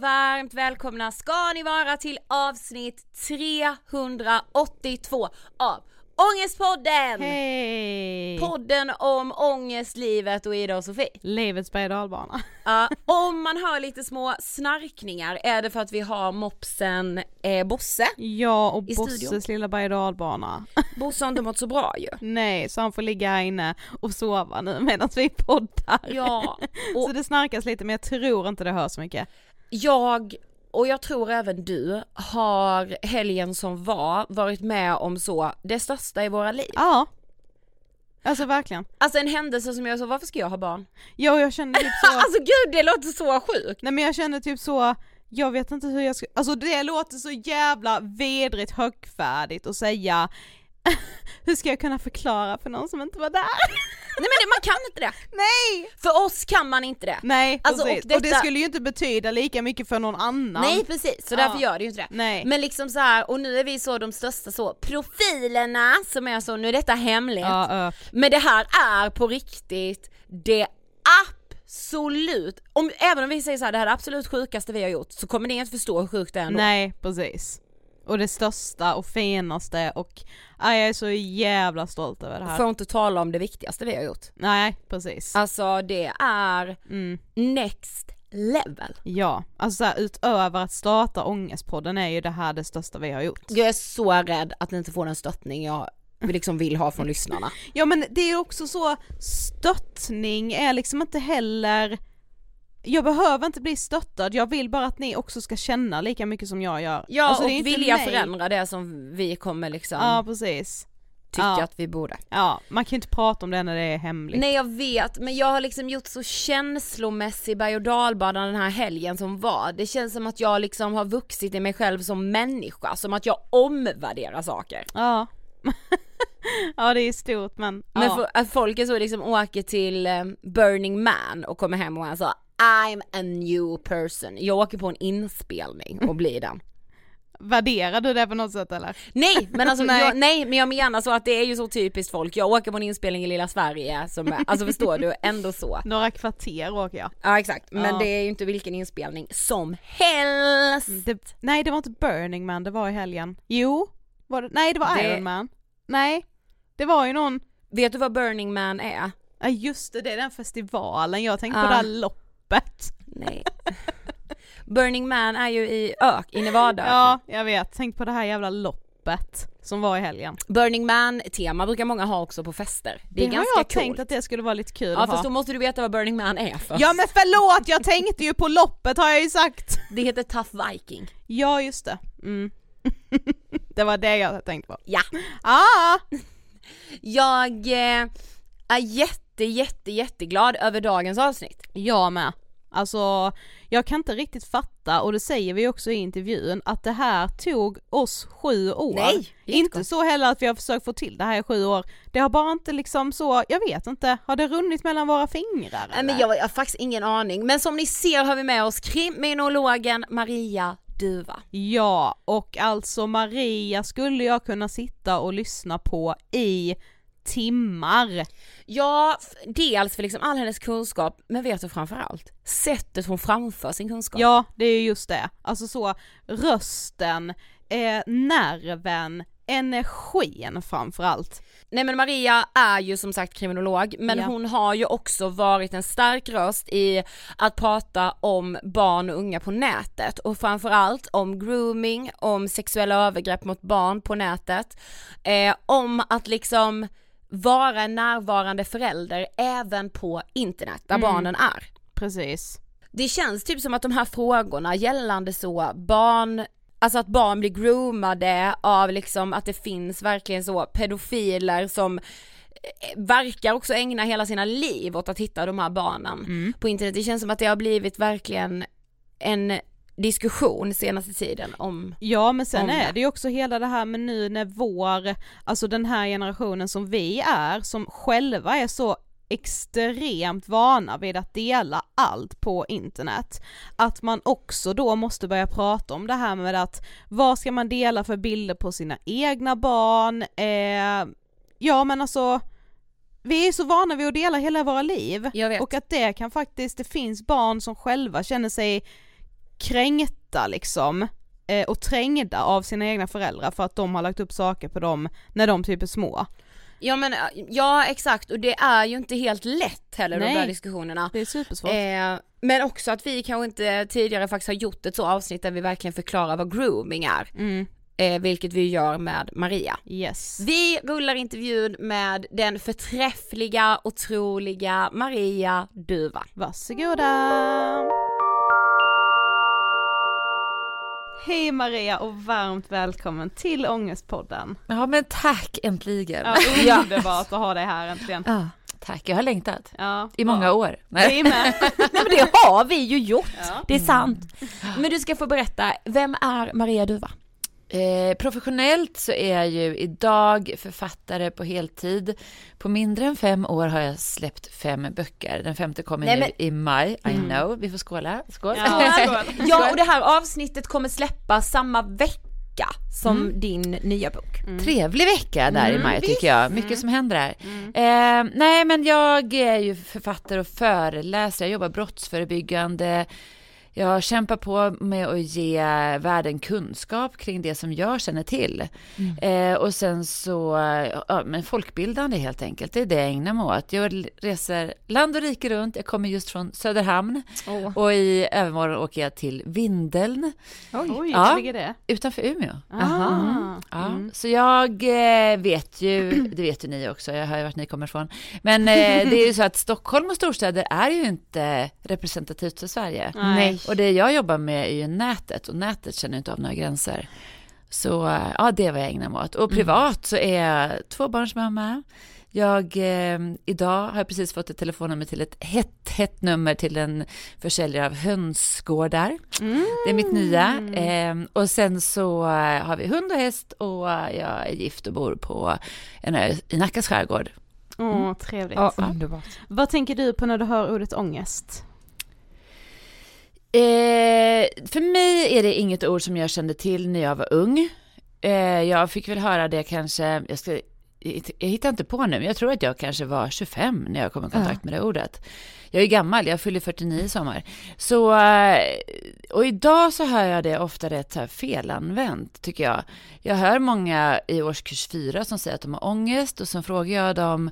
Varmt välkomna ska ni vara till avsnitt 382 av Ångestpodden! Hej! Podden om ångest, livet och Ida och Sofie. Livets berg. Ja, om man hör lite små snarkningar är det för att vi har mopsen eh, Bosse. Ja och I Bosses studion. lilla berg. Bosse har inte mått så bra ju. Nej, så han får ligga här inne och sova nu medan vi poddar. Ja, Så och det snarkas lite men jag tror inte det hörs så mycket. Jag och jag tror även du har helgen som var varit med om så det största i våra liv. Ja. Alltså verkligen. Alltså en händelse som jag så, varför ska jag ha barn? Ja och jag kände typ så, Alltså gud det låter så sjukt! nej men jag kände typ så, jag vet inte hur jag ska, alltså det låter så jävla vedrigt högfärdigt att säga hur ska jag kunna förklara för någon som inte var där? Nej men det, man kan inte det! Nej! För oss kan man inte det. Nej Alltså, och precis, och, detta- det skulle ju inte betyda lika mycket för någon annan. Nej precis, så därför Ja. gör det ju inte det. Nej. Men liksom så här, och nu är vi så de största så profilerna som är så, nu är detta hemligt. Ja, ö. Men det här är på riktigt det absolut, om, även om vi säger så här, det här är det absolut sjukaste vi har gjort så kommer ni inte förstå hur sjukt det är ändå. Nej precis. Och det största och finaste och ja, jag är så jävla stolt över det här. Får inte tala om det viktigaste vi har gjort. Nej precis. Alltså det är Mm. next level. Ja, alltså så här, utöver att starta Ångestpodden är ju det här det största vi har gjort. Jag är så rädd att ni inte får den stöttning jag liksom vill ha från lyssnarna. Ja men det är också så, stöttning är liksom inte heller jag behöver inte bli stöttad, jag vill bara att ni också ska känna lika mycket som jag gör. Ja Alltså, och vilja mig. förändra det som vi kommer liksom Ja precis. tycka ja. att vi borde. Ja, man kan ju inte prata om det när det är hemligt. Nej jag vet, men jag har liksom gjort så känslomässig berg och dalbana den här helgen som var. Det känns som att jag liksom har vuxit i mig själv som människa, som att jag omvärderar saker. Ja. ja det är stort men, Men ja. att folk är så liksom åker till eh, Burning Man och kommer hem och är så I'm a new person. Jag åker på en inspelning och blir den. Värderar du det på något sätt eller? Nej men alltså Nej. Jag, nej men jag menar så att det är ju så typiskt folk, jag åker på en inspelning i lilla Sverige som är, alltså förstår du, ändå så. Några kvarter åker jag. Ja exakt, men Ja. det är ju inte vilken inspelning som helst. Det, nej det var inte Burning Man, det var i helgen. Jo, var det, nej det var Det- Iron Man. Nej, det var ju någon, Vet du vad Burning Man är? ja just det, det är den festivalen, jag tänkte på Ja. det här loppet. Nej. Burning Man är ju i ök, i Nevada. Ja, jag vet, tänk på det här jävla loppet som var i helgen. Burning Man-tema brukar många ha också på fester. Det är har ganska jag coolt. tänkt att det skulle vara lite kul Ja att fast ha. då måste du veta vad Burning Man är för. Ja men förlåt, jag tänkte ju på loppet har jag ju sagt. Det heter Tough Viking. Ja just det. Mm. det var det jag tänkte på. Ja. Ah! Jag eh, är jätte, jätte, jätteglad över dagens avsnitt. Jag med. Alltså, jag kan inte riktigt fatta, och det säger vi också i intervjun, att det här tog oss sju år. Nej, inte så heller att vi har försökt få till det här i sju år. Det har bara inte liksom så, jag vet inte, har det runnit mellan våra fingrar Nej men jag, jag har faktiskt ingen aning. Men som ni ser har vi med oss kriminologen Maria Duva. Ja, och alltså Maria skulle jag kunna sitta och lyssna på i timmar. Ja, dels för liksom all hennes kunskap, men vet du framförallt? Sättet hon framför sin kunskap. Ja, det är just det. Alltså så, rösten, eh, nerven, energin framförallt. Nej men Maria är ju som sagt kriminolog men Ja. hon har ju också varit en stark röst i att prata om barn och unga på nätet och framförallt om grooming, om sexuella övergrepp mot barn på nätet, eh, om att liksom vara en närvarande förälder även på internet där Mm. barnen är. Precis. Det känns typ som att de här frågorna gällande så barn, alltså att barn blir groomade av liksom att det finns verkligen så pedofiler som eh, verkar också ägna hela sina liv åt att hitta de här barnen på internet. Det känns som att det har blivit verkligen en diskussion senaste tiden om Ja men sen om är det. ju också hela det här med nu när vår, alltså den här generationen som vi är, som själva är så extremt vana vid att dela allt på internet, att man också då måste börja prata om det här med att vad ska man dela för bilder på sina egna barn, eh, ja men alltså vi är så vana vid att dela hela våra liv och att det kan faktiskt, det finns barn som själva känner sig kränkta liksom eh, och trängda av sina egna föräldrar för att de har lagt upp saker på dem när de typ är små. Ja men ja exakt och det är ju inte helt lätt heller de Nej. där diskussionerna. Det är supersvårt. Eh, men också att vi kanske inte tidigare faktiskt har gjort ett så avsnitt där vi verkligen förklarar vad grooming är. Mm. Eh, vilket vi gör med Maria. Yes. Vi rullar intervjun med den förträffliga, otroliga Maria Duva. Varsågoda! Hej Maria och varmt välkommen till Ångestpodden. Ja men tack äntligen. Ja, underbart att ha dig här äntligen. Ja, tack, jag har längtat. Ja, I många bra. år. Vi med. Nej men det har vi ju gjort, Ja. det är sant. Men du ska få berätta, vem är Maria Duva? Eh, professionellt så är jag ju idag författare på heltid. På mindre än fem år har jag släppt fem böcker. Den femte kommer Nej, nu men- i maj. I know, vi får skåla. Skål. Ja, skål. Ja och det här avsnittet kommer släppas samma vecka som Mm. din nya bok. Trevlig vecka där i maj tycker jag. Mycket som händer där. Eh, nej men jag är ju författare och föreläsare. Jag jobbar brottsförebyggande. Jag kämpar på med att ge världen kunskap kring det som jag känner till. Eh, och sen så, ja, men folkbildande helt enkelt, det är det jag ägnar mig åt. Jag reser land och rike runt, jag kommer just från Söderhamn och i övermorgon åker jag till Vindeln Oj, Ja. var ligger det? utanför Umeå. Aha. Ja, så jag eh, vet ju, det vet ju ni också, jag hör ju vart ni kommer ifrån. Men eh, det är ju så att Stockholm och storstäder är ju inte representativt för Sverige. Nej. Och det jag jobbar med är ju nätet och nätet känner inte av några gränser. Så eh, ja, det är vad jag ägnar mig åt. Och privat så är jag tvåbarnsmamma. Jag, eh, idag har jag precis fått ett telefonnummer till ett hett, hett nummer till en försäljare av hönsgårdar. Det är mitt nya. Eh, och sen så eh, har vi hund och häst och jag är gift och bor på en ö i Nackas skärgård. Åh, trevligt. underbart. Vad tänker du på när du hör ordet ångest? Eh, för mig är det inget ord som jag kände till när jag var ung. Eh, jag fick väl höra det kanske, jag, ska, jag hittar inte på nu, men jag tror att jag kanske var 25 när jag kom i kontakt med det ordet. Jag är gammal, jag fyller 49 i sommar. Så, eh, och idag så hör jag det ofta rätt så här felanvänt, tycker jag. Jag hör många i årskurs 4 som säger att de har ångest och så frågar jag dem,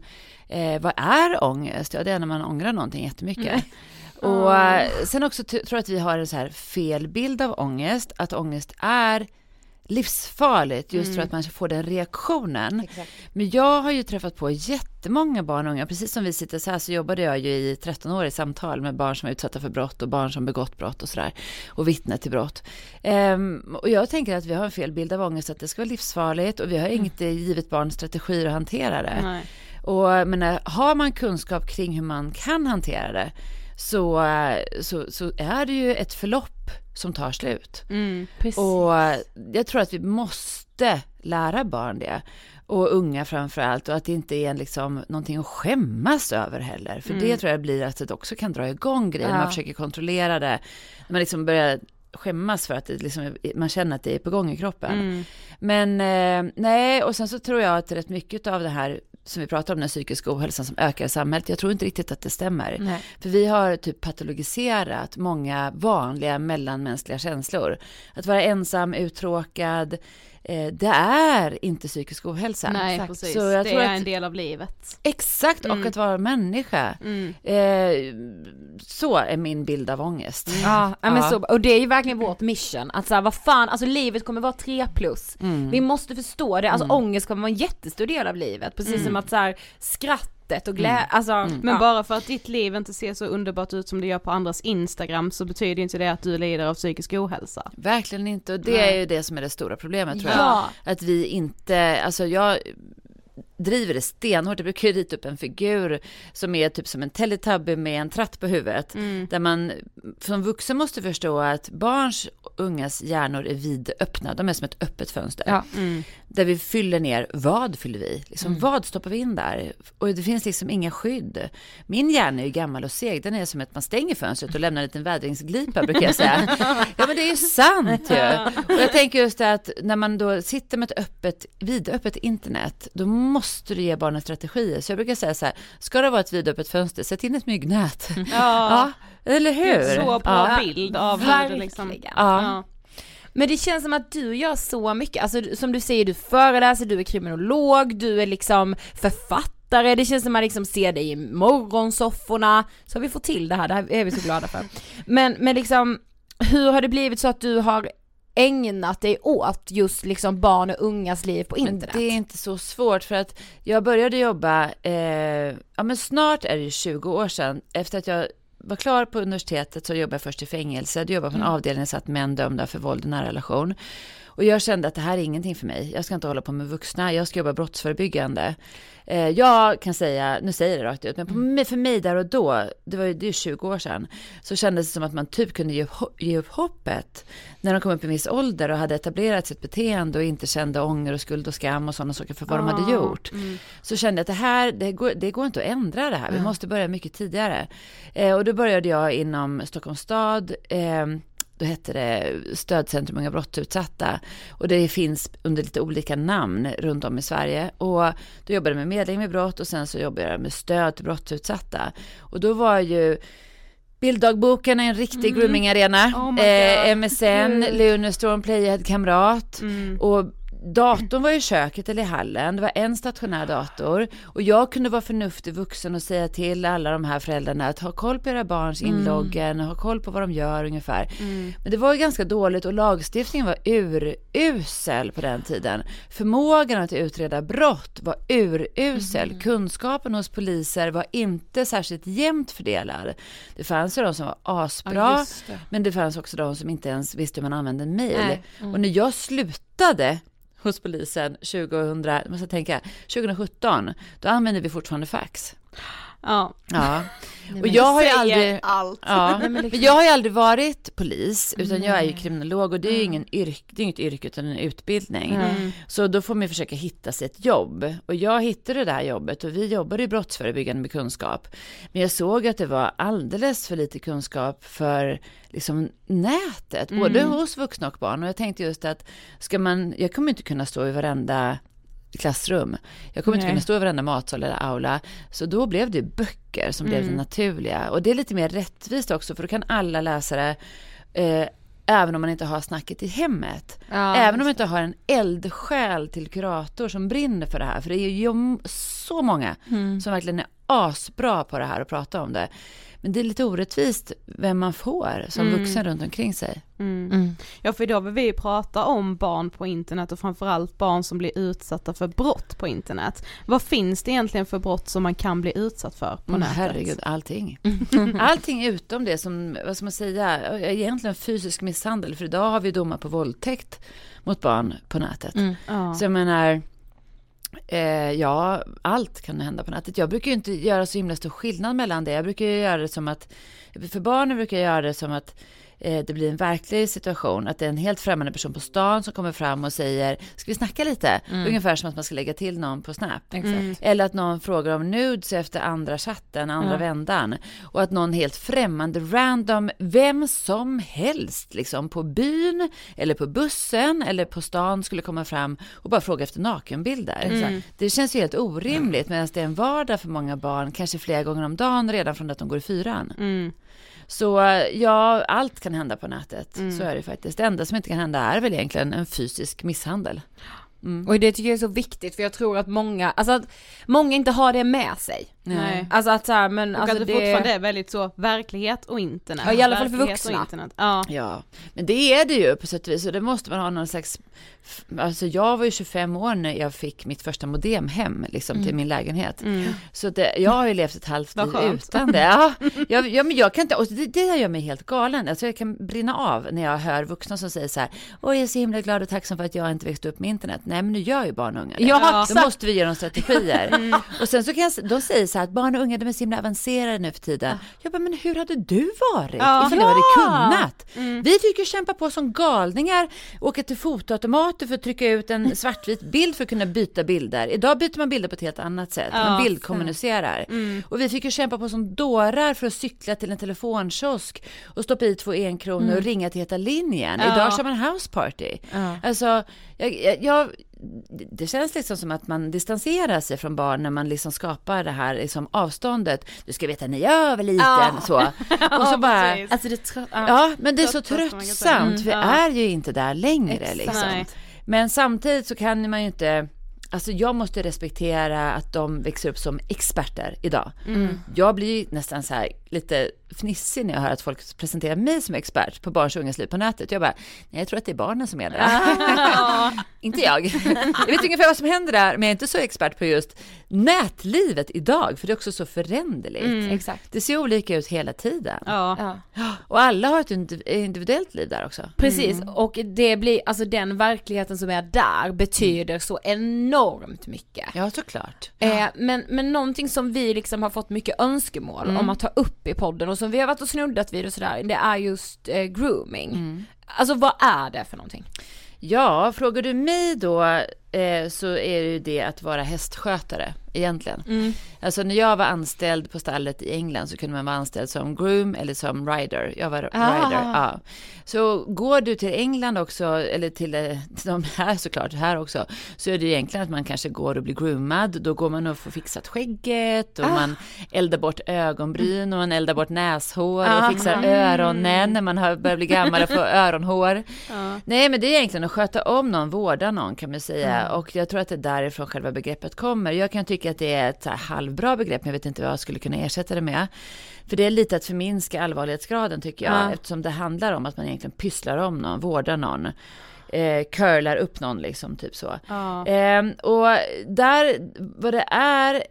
eh, vad är ångest? Ja, det är när man ångrar någonting jättemycket. Och eh, sen också tror jag att vi har en så här fel bild av ångest, att ångest är livsfarligt just för att man får den reaktionen. Men jag har ju träffat på jättemånga barn och unga, precis som vi sitter så här så jobbade jag ju i 13 år i samtal med barn som är utsatta för brott och barn som begått brott och sådär och vittne till brott. Ehm, och jag tänker att vi har en fel bild av ångest, att det ska vara livsfarligt och vi har inget eh, givet barn strategier att hantera det. Nej. Och men eh, har man kunskap kring hur man kan hantera det så, eh, så, så är det ju ett förlopp som tar slut. Mm. Och eh, jag tror att vi måste lära barn det. Och unga framför allt och att det inte är liksom någonting att skämmas över heller. För det tror jag blir att det också kan dra igång grejer. när Man försöker kontrollera det. Man liksom börjar skämmas för att det liksom, man känner att det är på gång i kroppen. Men eh, nej, och sen så tror jag att rätt mycket av det här som vi pratar om, den psykiska ohälsan som ökar i samhället, jag tror inte riktigt att det stämmer. För vi har typ patologiserat många vanliga mellanmänskliga känslor. Att vara ensam, uttråkad, det är inte psykisk ohälsa. Nej Exakt. precis, Så jag det tror är att, en del av livet. Exakt, och att vara människa. Mm. Eh, så är min bild av ångest. Ja, ja, men så, och det är ju verkligen vårt mission, att såhär vad fan, alltså livet kommer vara 3 plus. Mm. Vi måste förstå det, alltså ångest kommer vara en jättestor del av livet, precis Mm. som att såhär skrattet och glädje, alltså. Men ja. bara för att ditt liv inte ser så underbart ut som det gör på andras Instagram så betyder inte det att du lider av psykisk ohälsa. Verkligen inte, och det Nej. är ju det som är det stora problemet tror jag. Ja. Att vi inte, alltså jag, driver det stenhårt. Jag brukar ju rita upp en figur som är typ som en Teletubby med en tratt på huvudet. Mm. Där man som vuxen måste förstå att barns och ungas hjärnor är vidöppna. De är som ett öppet fönster. Ja. Mm. Där vi fyller ner, vad fyller vi? Liksom, Mm. Vad stoppar vi in där? Och det finns liksom inga skydd. Min hjärna är ju gammal och seg. Den är som att man stänger fönstret och lämnar en liten vädringsglipa brukar jag säga. Ja men det är ju sant ju. Och jag tänker just det att när man då sitter med ett öppet, vidöppet internet, då måste du ge barnen strategier. Så jag brukar säga så här, ska det vara ett vidöppet fönster, sätt in ett myggnät. Ja, Ja, eller hur? så bra ja. bild av hur det liksom... Verkligen. Ja. Ja. Men det känns som att du gör så mycket, alltså som du säger, du föreläser, du är kriminolog, du är liksom författare, det känns som att man liksom ser dig i morgonsofforna, så har vi fått till det här, det här är vi så glada för. Men, men liksom, hur har det blivit så att du har ägnat dig åt just liksom barn och ungas liv på Men internet? det är inte så svårt för att jag började jobba, eh, ja men snart är det ju 20 år sedan, efter att jag var klar på universitetet så jobbade jag först i fängelse, då jobbade jag på en avdelning där satt män dömda för våld i nära relation. Och jag kände att det här är ingenting för mig. Jag ska inte hålla på med vuxna, jag ska jobba brottsförebyggande. Eh, jag kan säga, nu säger jag det rakt ut, men på mig, för mig där och då, det var ju det är 20 år sedan, så kändes det som att man typ kunde ge, upp ho- ge upp hoppet när de kom upp i en viss ålder och hade etablerat sitt beteende och inte kände ånger och skuld och skam och sådana saker för vad de hade gjort. Så kände jag att det här, det går, det går inte att ändra det här, vi måste börja mycket tidigare. Eh, och då började jag inom Stockholms stad, eh, då hette det Stödcentrum Unga brottsutsatta. Och det finns under lite olika namn runt om i Sverige. Och då jobbade jag med medling med brott och sen så jobbade jag med stöd till brottsutsatta. Och då var ju Bilddagboken en riktig groomingarena, Oh eh. MSN, Lunarstorm, Playhead, Kamrat. Mm. och datorn var i köket eller i hallen, det var en stationär dator och jag kunde vara förnuftig vuxen och säga till alla de här föräldrarna att ha koll på era barns inloggen, ha koll på vad de gör ungefär. Men det var ju ganska dåligt och lagstiftningen var urusel på den tiden. Förmågan att utreda brott var urusel. Kunskapen hos poliser var inte särskilt jämnt fördelad. Det fanns ju de som var asbra, men det fanns också de som inte ens visste hur man använde en mail. Nej. Och när jag slutade hos polisen 2000, måste tänka, 2017, då använde vi fortfarande fax. Ja. Ja. Och jag har ju aldrig... allt. Ja, men men liksom- jag har ju aldrig varit polis, utan jag är ju kriminolog och det är ju ingen yrk, det är inget yrke utan en utbildning. Mm. Så då får man ju försöka hitta sig ett jobb. Och jag hittade det här jobbet och vi jobbade i brottsförebyggande med kunskap. Men jag såg att det var alldeles för lite kunskap för liksom nätet, både hos vuxna och barn. Och jag tänkte just att ska man, jag kommer inte kunna stå i varenda klassrum. Jag kommer inte Nej. kunna stå i varenda matsal eller aula. Så då blev det böcker som blev det naturliga. Och det är lite mer rättvist också, för då kan alla läsa det. Eh, Även om man inte har snacket i hemmet. Ja, Även om man inte har en eldsjäl till kurator som brinner för det här. För det är ju så många som verkligen är asbra på det här och prata om det. Men det är lite orättvist vem man får som vuxen runt omkring sig. Mm. Ja för idag vill vi prata om barn på internet och framförallt barn som blir utsatta för brott på internet. Vad finns det egentligen för brott som man kan bli utsatt för på Mm, nätet? herregud, allting. Allting utom det som, vad ska man säga, egentligen fysisk misshandel. För idag har vi domar på våldtäkt mot barn på nätet. Ja. Så jag menar, eh, ja, allt kan hända på nätet. Jag brukar ju inte göra så himla stor skillnad mellan det. Jag brukar ju göra det som att, för barnen brukar jag göra det som att eh, det blir en verklig situation, att det är en helt främmande person på stan som kommer fram och säger, ska vi snacka lite? Ungefär som att man ska lägga till någon på Snap. Eller att någon frågar om nudes efter andra chatten, andra vändan. Och att någon helt främmande, random, vem som helst, liksom på byn, eller på bussen, eller på stan skulle komma fram och bara fråga efter nakenbilder. Det känns ju helt orimligt, medan det är en vardag för många barn, kanske flera gånger om dagen redan från att de går i fyran. Mm. Så ja, allt kan hända på nätet. Så är det faktiskt. Det enda som inte kan hända är väl egentligen en fysisk misshandel. Och det tycker jag är så viktigt för jag tror att många, alltså att många inte har det med sig. Nej. Alltså att så här, men Och alltså att det, fortfarande är väldigt så, verklighet och internet. Ja, i alla fall för vuxna. Internet. Ja. Ja, men det är det ju på sätt och vis och det måste man ha någon slags, alltså jag var ju 25 år när jag fick mitt första modem hem liksom till min lägenhet. Mm. Så det, jag har ju levt ett halvt liv utan det. Ja, jag, ja, men jag kan inte, och det, det gör mig helt galen. Alltså jag kan brinna av när jag hör vuxna som säger så här, åh jag är så himla glad och tacksam för att jag inte växte upp med internet. Nej men nu gör ju barn och unga det. Ja, Då exakt. måste vi ge dem strategier. Och sen så kan jag, de säger så här att barn och unga de är så himla avancerade nu för tiden. Jag bara, men hur hade du varit Ja. ifall du hade Ja. kunnat? Vi fick ju kämpa på som galningar, åka till fotoautomater för att trycka ut en svartvit bild för att kunna byta bilder. Idag byter man bilder på ett helt annat sätt. Man Ja, bildkommunicerar. Och vi fick ju kämpa på som dårar för att cykla till en telefonkiosk och stoppa i två enkronor och ringa till Heta linjen. Ja. Idag kör man house party. Alltså, jag, jag, jag, det känns liksom som att man distanserar sig från barn när man liksom skapar det här liksom avståndet. Du ska veta när jag var liten, Ja. så. Och så bara. Alltså det ja. Ja, men det är så tröttsamt. Vi Mm, ja. är ju inte där längre Exakt. liksom. Men samtidigt så kan man ju inte, alltså jag måste respektera att de växer upp som experter idag. Mm. Jag blir ju nästan så här lite fnissig när jag hör att folk presenterar mig som expert på barns och ungas liv på nätet. Jag bara, nej jag tror att det är barnen som är det. inte jag. Jag vet ungefär vad som händer där, men jag är inte så expert på just nätlivet idag, för det är också så föränderligt. Exakt. Det ser olika ut hela tiden. Ja. Ja. Och alla har ett indiv- individuellt liv där också. Precis, och det blir, alltså den verkligheten som är där betyder så enormt mycket. Ja, såklart. Eh, men, men någonting som vi liksom har fått mycket önskemål om att ta upp i podden och som vi har varit och snuddat vid och sådär, det är just eh, grooming. Alltså vad är det för någonting? Ja, frågar du mig då eh, så är det ju det att vara hästskötare egentligen. Alltså när jag var anställd på stallet i England så kunde man vara anställd som groom eller som rider. Jag var Ah. rider, ja. Så går du till England också, eller till, eh, till de här såklart, här också, så är det egentligen att man kanske går och blir groomad. Då går man och får fixat skägget och Ah. man eldar bort ögonbryn och man eldar bort näshår och Ah. fixar öronen när man har börjat bli gammal och får öronhår. Nej, men det är egentligen att sköta om någon, vårda någon kan man säga. Och jag tror att det är därifrån själva begreppet kommer. Jag kan tycka att det är ett halvbra begrepp, men jag vet inte vad jag skulle kunna ersätta det med. För det är lite att förminska allvarlighetsgraden tycker jag, Ja. eftersom det handlar om att man egentligen pysslar om någon, vårdar någon. Eh, curlar upp någon liksom, typ så. Ja. Ehm, och där, vad det är,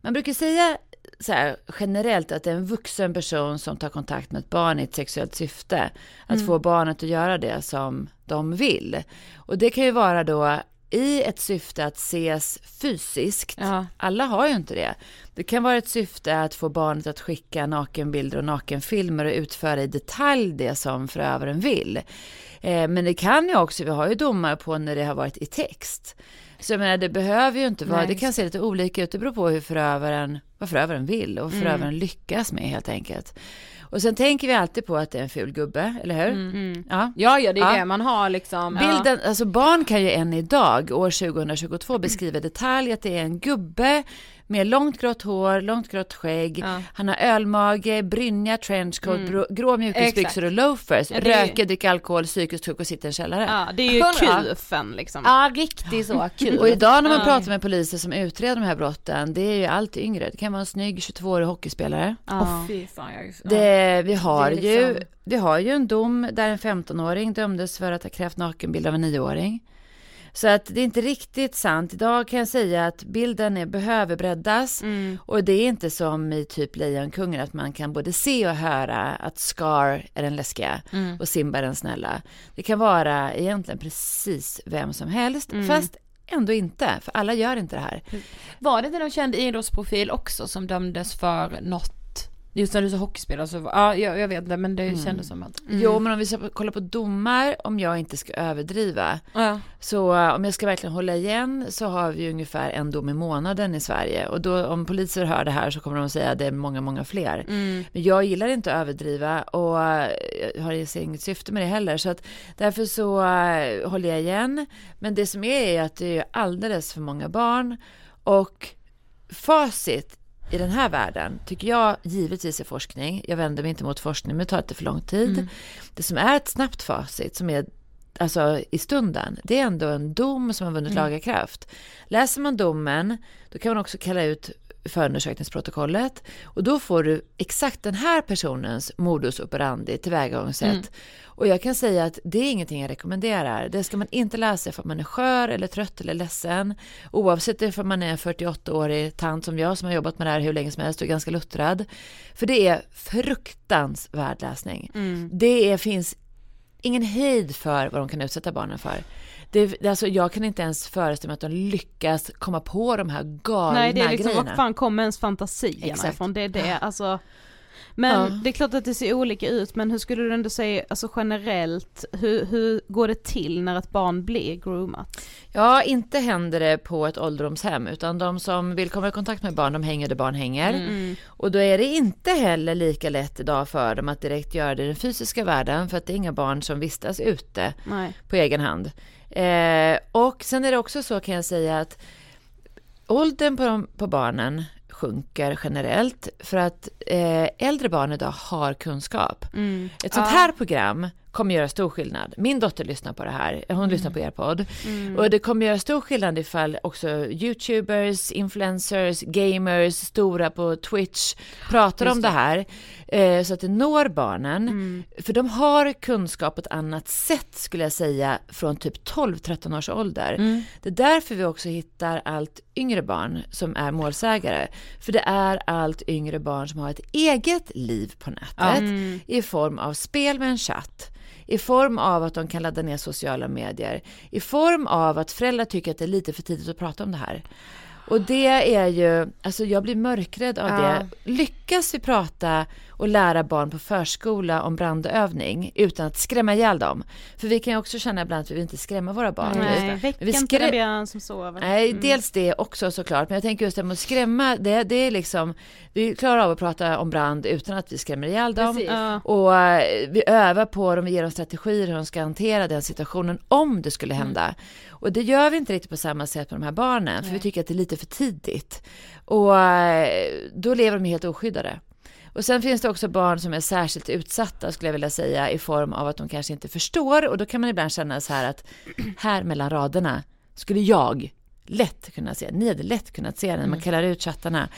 man brukar säga så här, generellt att det är en vuxen person som tar kontakt med ett barn i ett sexuellt syfte. Att få barnet att göra det som de vill. Och det kan ju vara då i ett syfte att ses fysiskt. Ja. Alla har ju inte det. Det kan vara ett syfte att få barnet att skicka nakenbilder och nakenfilmer och utföra i detalj det som förövaren vill. Eh, men det kan ju också, vi har ju domar på när det har varit i text. Så jag menar, det behöver ju inte vara, Nej, det kan se lite olika ut, det beror på hur förövaren, vad förövaren vill och vad Mm. förövaren lyckas med helt enkelt. Och sen tänker vi alltid på att det är en ful gubbe, eller hur? Mm. Ja. Ja, ja det är Ja. det man har liksom. Bilden, alltså barn kan ju än idag, år 2022, beskriva detalj att det är en gubbe med långt grått hår, långt grått skägg, Ja. han har ölmage, brynja, trenchcoat, grå, grå mjukisbyxor och loafers, är- röker, dricker alkohol, psykiskt sjuk och sitter i en källare. ja, det är ju kufen liksom. Ja, riktigt så kul. Och idag när man pratar med poliser som utreder de här brotten, det är ju allt yngre. Det kan vara en snygg 22-årig hockeyspelare. Ja. Åh, fy fan, jag... ja. Det, vi, har är ju, liksom- vi har ju en dom där en 15-åring dömdes för att ha krävt nakenbild av en 9-åring. Så att det är inte riktigt sant. Idag kan jag säga att bilden är, behöver breddas. Mm. Och det är inte som i typ Lejonkungen att man kan både se och höra att Scar är den läskiga Mm. och Simba den snälla. Det kan vara egentligen precis vem som helst, Mm. fast ändå inte, för alla gör inte det här. Var det inte någon känd idrottsprofil också som dömdes för något? Just när du sa hockeyspelare så, var- ja jag, jag vet inte men det kändes som att. Jo, men om vi ska kolla på domar, om jag inte ska överdriva, Ja. Så eh, om jag ska verkligen hålla igen så har vi ungefär en dom i månaden i Sverige. Och då om poliser hör det här så kommer de att säga att det är många, många fler. Mm. Men jag gillar inte att överdriva och jag har inget syfte med det heller. Så att därför så eh, håller jag igen. Men det som är är att det är alldeles för många barn. Och facit i den här världen tycker jag givetvis är forskning. Jag vänder mig inte mot forskning, men det tar lite för lång tid. Det som är ett snabbt facit, som är alltså i stunden, det är ändå en dom som har vunnit laga kraft. Läser man domen, då kan man också kalla ut förundersökningsprotokollet och då får du exakt den här personens modus operandi, tillvägagångssätt. Mm. Och jag kan säga att det är ingenting jag rekommenderar. Det ska man inte läsa för att man är skör eller trött eller ledsen. Oavsett om man är en 48-årig tant som jag som har jobbat med det här hur länge som helst och är ganska luttrad. För det är fruktansvärd läsning. Mm. Det är, finns ingen hejd för vad de kan utsätta barnen för. Det, alltså jag kan inte ens föreställa mig att de lyckas komma på de här galna Nej det är liksom, var fan kommer ens fantasierna Exakt. ifrån? Det är det, alltså. Men Ja. det är klart att det ser olika ut, men hur skulle du ändå säga, alltså generellt, hur, hur går det till när ett barn blir groomat? Ja, inte händer det på ett ålderdomshem, utan de som vill komma i kontakt med barn, de hänger där barn hänger. Mm. Och då är det inte heller lika lätt idag för dem att direkt göra det i den fysiska världen, för att det är inga barn som vistas ute Nej. på egen hand. Eh, och sen är det också så kan jag säga att åldern på, de, på barnen sjunker generellt för att eh, äldre barn idag har kunskap. Mm. Ett sånt här program kommer göra stor skillnad. Min dotter lyssnar på det här, hon lyssnar på er podd. Och det kommer göra stor skillnad ifall också YouTubers, influencers, gamers, stora på Twitch pratar om det här. Eh, så att det når barnen. För de har kunskap på ett annat sätt skulle jag säga från typ 12-13 års ålder. Det är därför vi också hittar allt yngre barn som är målsägare. För det är allt yngre barn som har ett eget liv på nätet i form av spel med en chatt i form av att de kan ladda ner sociala medier, i form av att föräldrar tycker att det är lite för tidigt att prata om det här. Och det är ju, alltså jag blir mörkrädd av Ja. det. Lyckas vi prata och lära barn på förskola om brandövning utan att skrämma ihjäl dem? För vi kan ju också känna ibland att vi vill inte skrämma våra barn. Nej, väck vi inte den björn som sover. Nej, dels det också såklart, men jag tänker just det med att skrämma, det, det är liksom, vi klarar av att prata om brand utan att vi skrämmer ihjäl dem. Precis. Och eh, vi övar på dem, vi ger dem strategier hur de ska hantera den situationen om det skulle hända. Och det gör vi inte riktigt på samma sätt med de här barnen, för vi tycker att det är lite för tidigt. Och eh, då lever de helt oskyddade. Och sen finns det också barn som är särskilt utsatta skulle jag vilja säga i form av att de kanske inte förstår. Och då kan man ibland känna så här att här mellan raderna skulle jag lätt kunna se, ni hade lätt kunnat se när man kallar ut chattarna,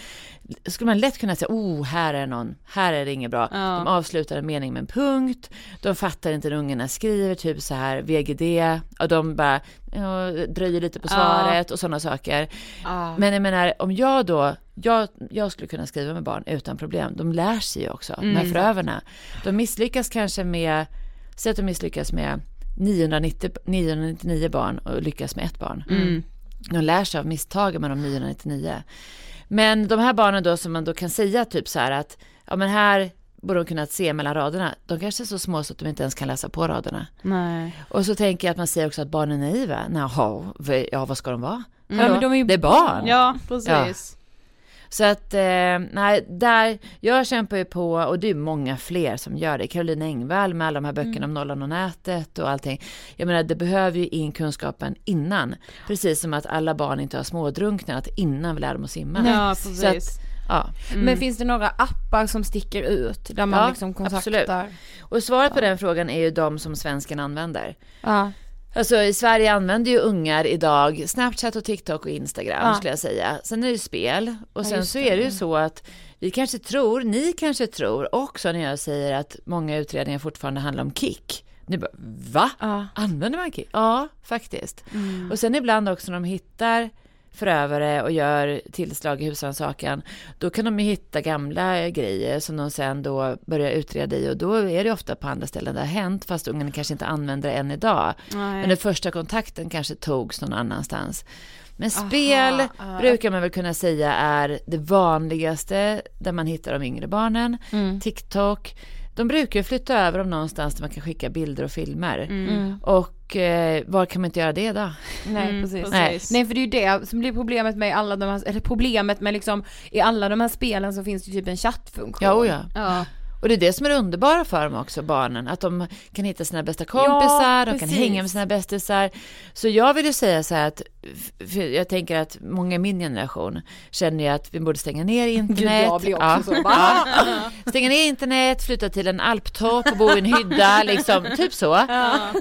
skulle man lätt kunna säga, oh, här är någon, här är det inget bra. Ja. De avslutar en mening med en punkt, de fattar inte när ungarna skriver, typ så här VGD, och de bara ja, dröjer lite på Ja. svaret och sådana saker. Ja. Men jag menar, om jag då, jag, jag skulle kunna skriva med barn utan problem, de lär sig ju också, de här förövarna. De misslyckas kanske med, säg att de misslyckas med 990, 999 barn och lyckas med ett barn. Mm. De lär sig av misstagen med de 999. Men de här barnen då som man då kan säga typ så här att, ja men här borde de kunnat se mellan raderna. De kanske är så små så att de inte ens kan läsa på raderna. Nej. Och så tänker jag att man säger också att barn är naiva. Jaha, v- ja vad ska de vara? Ja, Hallå? men de är ju det är barn. Ja, precis. Så att, eh, nej, där, jag kämpar ju på och det är många fler som gör det. Caroline Engvall med alla de här böckerna om nollan och nätet och allting. Jag menar, det behöver ju in kunskapen innan. Precis som att alla barn inte har smådrunknat innan vi lär dem att simma. Ja, precis. ja. Men finns det några appar som sticker ut där man Ja, liksom kontaktar? absolut. Och svaret på den frågan är ju de som svensken använder. Ja. Alltså i Sverige använder ju ungar idag Snapchat och TikTok och Instagram Ja. skulle jag säga. Sen är det ju spel och sen just så är det ju så att vi kanske tror, ni kanske tror också när jag säger att många utredningar fortfarande handlar om kick. Ni bara, va? Ja. Använder man kick? Ja, faktiskt. Och sen ibland också när de hittar förövare och gör tillslag i husrannsakan, då kan de ju hitta gamla grejer som de sen då börjar utreda i och då är det ofta på andra ställen det har hänt, fast ungen kanske inte använder det än idag. Nej. Men den första kontakten kanske togs någon annanstans. Men spel ja. brukar man väl kunna säga är det vanligaste där man hittar de yngre barnen. TikTok. De brukar ju flytta över dem någonstans där man kan skicka bilder och filmer. Mm. Och eh, var kan man inte göra det då? Nej Mm, precis. precis. Nej för det är ju det som blir problemet med alla de här, eller problemet med liksom i alla de här spelen så finns det ju typ en chattfunktion. Ja, oh ja. Ja. Och det är det som är det underbara för dem också, barnen. Att de kan hitta sina bästa kompisar, de kan hänga med sina bästisar. Så jag vill ju säga så här att, jag tänker att många i min generation känner ju att vi borde stänga ner internet. Gud jag blir också Ja. så. Stänga ner internet, flytta till en alptopp och bo i en hydda, liksom, typ så.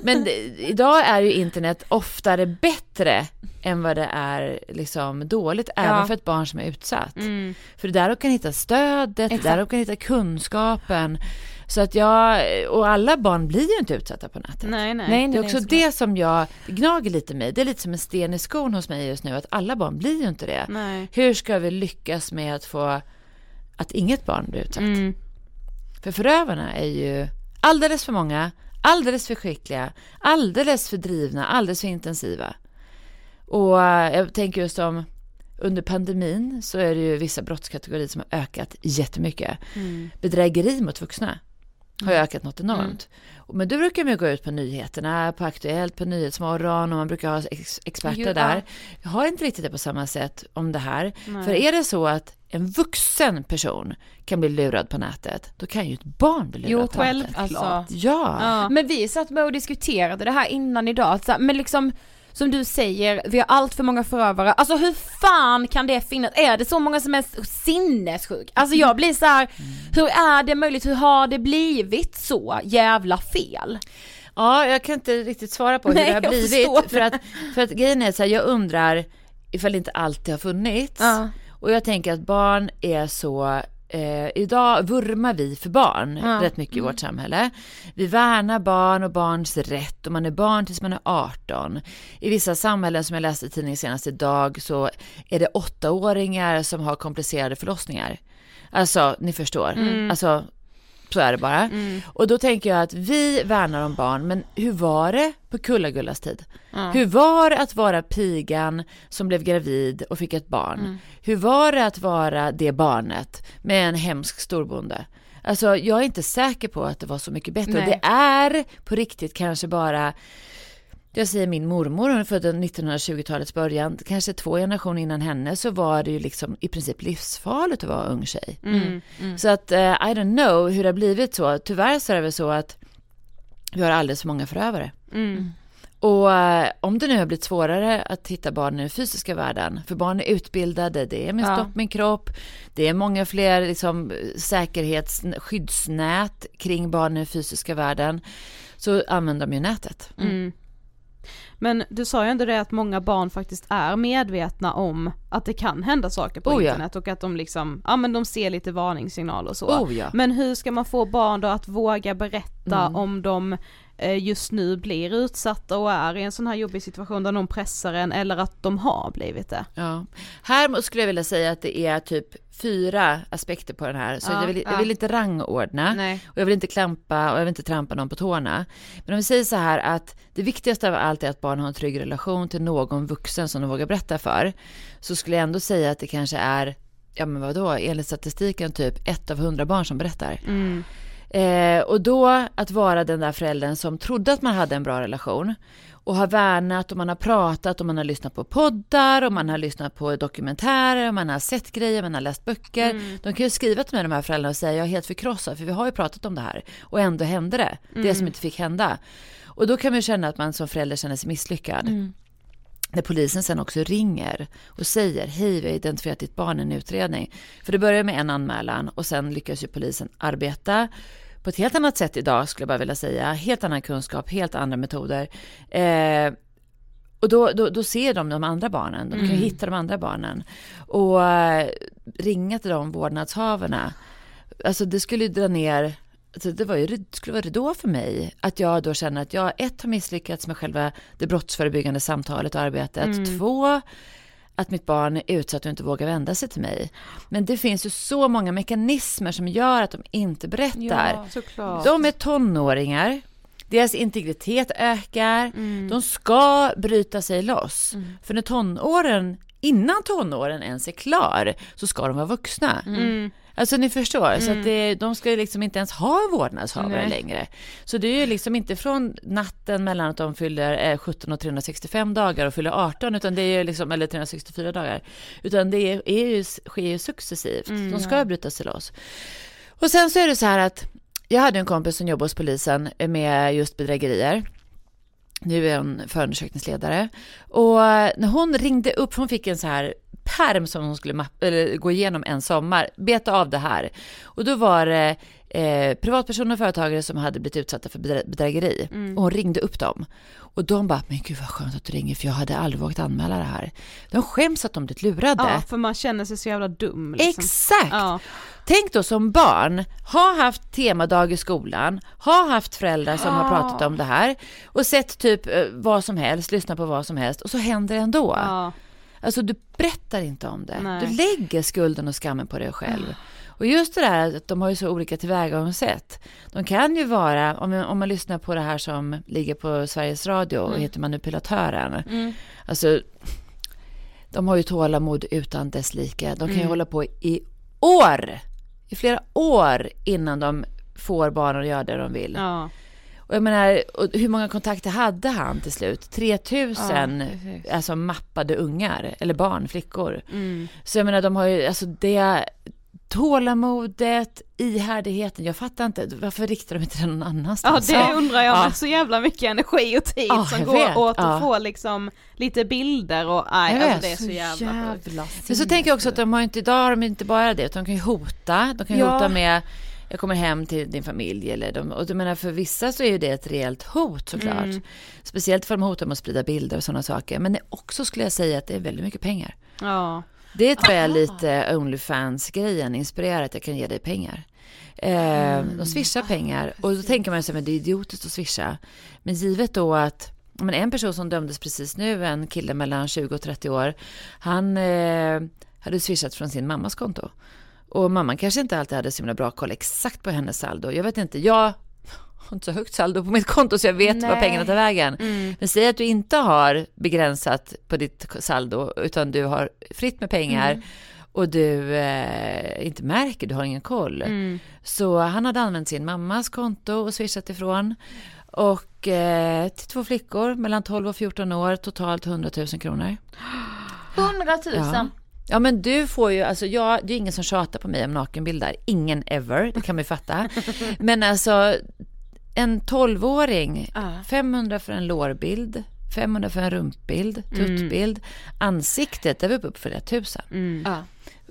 Men det- idag är ju internet oftare bättre än vad det är liksom dåligt, även för ett barn som är utsatt. För det är där de kan hitta stödet, det är där de kan hitta kunskapen. Så att jag, och alla barn blir ju inte utsatta på nätet. Nej, nej. Nej, Det är också det som jag gnager lite mig. Det är lite som en sten i skon hos mig just nu, att alla barn blir ju inte det. Nej. Hur ska vi lyckas med att få att inget barn blir utsatt? Mm. För förövarna är ju alldeles för många, alldeles för skickliga, alldeles för drivna, alldeles för intensiva. Och eh, jag tänker just om under pandemin så är det ju vissa brottskategorier som har ökat jättemycket. Bedrägeri mot vuxna har ju ökat något enormt. Men då brukar man ju gå ut på nyheterna, på Aktuellt, på Nyhetsmorgon och man brukar ha ex- experter Jo, där. ja. Jag har inte riktigt det på samma sätt om det här. För är det så att en vuxen person kan bli lurad på nätet, då kan ju ett barn bli lurad Jo, på själv, nätet. alltså. Ja. Ja. Men vi satt med och diskuterade det här innan idag, men liksom som du säger, vi har allt för många förövare. Alltså hur fan kan det finnas? Är det så många som är sinnessjuk? Alltså jag blir så här, hur är det möjligt? Hur har det blivit så jävla fel? Ja, jag kan inte riktigt svara på hur Nej, det har blivit. För att, för att grejen är så här, jag undrar ifall det inte alltid har funnits. Ja. Och jag tänker att barn är så Eh, idag vurmar vi för barn Ja. rätt mycket i vårt samhälle. Vi värnar barn och barns rätt och man är barn tills man är 18. I vissa samhällen som jag läste i tidningen senast idag så är det åttaåringar som har komplicerade förlossningar. Alltså, ni förstår. Alltså, så är det bara. Och då tänker jag att vi värnar om barn, men hur var det på Kulla-Gullas tid? Hur var det att vara pigan som blev gravid och fick ett barn? Hur var det att vara det barnet med en hemsk storbonde? Alltså jag är inte säker på att det var så mycket bättre. Nej. Det är på riktigt kanske bara jag säger min mormor, hon är född under 1920-talets början, kanske två generationer innan henne så var det ju liksom i princip livsfarligt att vara ung tjej. Så att eh, I don't know hur det har blivit så. Tyvärr så är det väl så att vi har alldeles för många förövare. Mm. Och eh, om det nu har blivit svårare att hitta barn i den fysiska världen, för barn är utbildade, det är med Ja. stopp min kropp, det är många fler liksom, säkerhets skyddsnät kring barn i den fysiska världen, så använder de ju nätet. Mm. Men du sa ju ändå det att många barn faktiskt är medvetna om att det kan hända saker på Oh ja. internet och att de liksom, ja men de ser lite varningssignaler och så. Oh ja. Men hur ska man få barn då att våga berätta Mm. om de just nu blir utsatta och är i en sån här jobbig situation där någon pressar en eller att de har blivit det? Ja. Här skulle jag vilja säga att det är typ fyra aspekter på den här, så Ja, jag, vill, jag ja. vill inte rangordna. Nej. Och jag vill inte klampa och jag vill inte trampa någon på tårna. Men om vi säger så här att det viktigaste av allt är att barn har en trygg relation till någon vuxen som de vågar berätta för. Så skulle jag ändå säga att det kanske är, ja men vadå, enligt statistiken typ ett av hundra barn som berättar. Eh, och då att vara den där föräldern som trodde att man hade en bra relation och har värnat och man har pratat och man har lyssnat på poddar och man har lyssnat på dokumentärer och man har sett grejer, man har läst böcker. De kan ju skriva till mig de här föräldrarna och säga jag är helt förkrossad för vi har ju pratat om det här och ändå hände det, det som inte fick hända. Och då kan man ju känna att man som förälder känner sig misslyckad. När polisen sen också ringer och säger hej vi har identifierat ditt barn i en utredning. För det börjar med en anmälan och sen lyckas ju polisen arbeta på ett helt annat sätt idag skulle jag bara vilja säga. Helt annan kunskap, helt andra metoder. Eh, och då, då, då ser de de andra barnen, de kan ju hitta de andra barnen. Och eh, ringa till de vårdnadshavarna. Alltså det skulle ju dra ner, alltså det var ju, det skulle vara ridå för mig. Att jag då känner att jag ett har misslyckats med själva det brottsförebyggande samtalet och arbetet. Två, att mitt barn är utsatt och inte vågar vända sig till mig. Men det finns ju så många mekanismer som gör att de inte berättar. såklart. De är tonåringar, deras integritet ökar, de ska bryta sig loss. För när tonåren, innan tonåren ens är klar, så ska de vara vuxna. Alltså ni förstår, så att det, de ska ju liksom inte ens ha vårdnadshavare Nej. längre. Så det är ju liksom inte från natten mellan att de fyller eh, 17 och 365 dagar och fyller 18, utan det är ju liksom, eller 364 dagar, utan det är, är ju, sker ju successivt. de ska bryta sig loss. Och sen så är det så här att jag hade en kompis som jobbade hos polisen med just bedrägerier. Nu är hon förundersökningsledare. Och när hon ringde upp, hon fick en så här perm som hon skulle eller, gå igenom en sommar, beta av det här. Och då var det eh, privatpersoner och företagare som hade blivit utsatta för bedrägeri. Mm. Och hon ringde upp dem. Och de bara, men gud vad skönt att du ringer för jag hade aldrig vågat anmäla det här. De skäms att de blivit lurade. Ja, för man känner sig så jävla dum liksom. Exakt! Ja. Tänk då som barn, ha haft temadag i skolan, ha haft föräldrar som har pratat om det här och sett typ eh, vad som helst, lyssna på vad som helst och så händer det ändå. Ja. Alltså du berättar inte om det. Nej. Du lägger skulden och skammen på dig själv. Och just det där att de har ju så olika tillvägagångssätt. De kan ju vara, om, om man lyssnar på det här som ligger på Sveriges Radio och heter Manipulatören. Alltså, de har ju tålamod utan dess like. De kan ju hålla på i år, i flera år innan de får barnen att göra det de vill. Ja. Och jag menar, och hur många kontakter hade han till slut? 3000 alltså mappade ungar, eller barn, flickor. Mm. Så jag menar, de har ju, alltså det tålamodet, ihärdigheten, jag fattar inte, varför riktar de inte det någon ja, annanstans? det undrar jag Ja. med så jävla mycket energi och tid Ja, som går vet. åt Ja. att få liksom lite bilder och nej, Jag alltså det är så jävla sjukt. Men så tänker jag också att de har inte, idag har de inte bara det, utan de kan ju hota, de kan ju Ja. hota med jag kommer hem till din familj eller de, och jag menar för vissa så är ju det ett reellt hot såklart. Mm. Speciellt för de hotar med att sprida bilder och sådana saker. Men också skulle jag säga att det är väldigt mycket pengar. Ja. Det tror jag är lite Onlyfans-grejen, inspirerar att jag kan ge dig pengar. Eh, de swishar pengar och då tänker man sig att det är idiotiskt att swisha. Men givet då att men en person som dömdes precis nu, en kille mellan 20 och 30 år, han eh, hade swishat från sin mammas konto. Och mamman kanske inte alltid hade så himla bra koll exakt på hennes saldo. Jag vet inte, jag har inte så högt saldo på mitt konto så jag vet Nej. var pengarna tar vägen. Men säg att du inte har begränsat på ditt saldo utan du har fritt med pengar och du eh, inte märker, du har ingen koll. Så han hade använt sin mammas konto och swishat ifrån. Och eh, till två flickor mellan 12 och 14 år, totalt 100 000 kronor. 100 000. Ja. Ja men du får ju, alltså jag, det är ingen som tjatar på mig om nakenbilder. Ingen ever, det kan man ju fatta. Men alltså en 12-åring, 500 för en lårbild, 500 för en rumpbild, tuttbild. Ansiktet, där är vi uppe på flera tusen. Ja.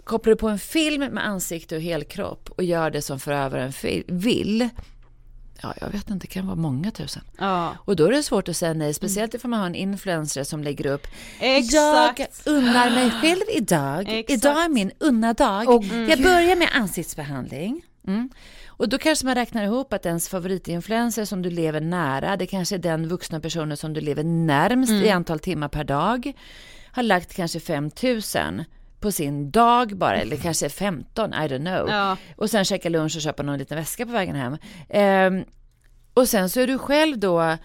Kopplar du på en film med ansikte och helkropp och gör det som förövaren vill, ja jag vet inte, det kan vara många tusen. Ja. Och då är det svårt att säga nej, speciellt ifall man har en influencer som lägger upp Exakt. jag unnar mig själv idag. Exakt. Idag är min unna dag. Jag börjar med ansiktsbehandling. Mm. Och då kanske man räknar ihop att ens favoritinfluencer som du lever nära, det kanske är den vuxna personen som du lever närmst i antal timmar per dag, har lagt kanske 5 000 på sin dag bara, eller kanske 15, I don't know. Ja. Och sen käka lunch och köpa någon liten väska på vägen hem. Ehm, och sen så är du själv då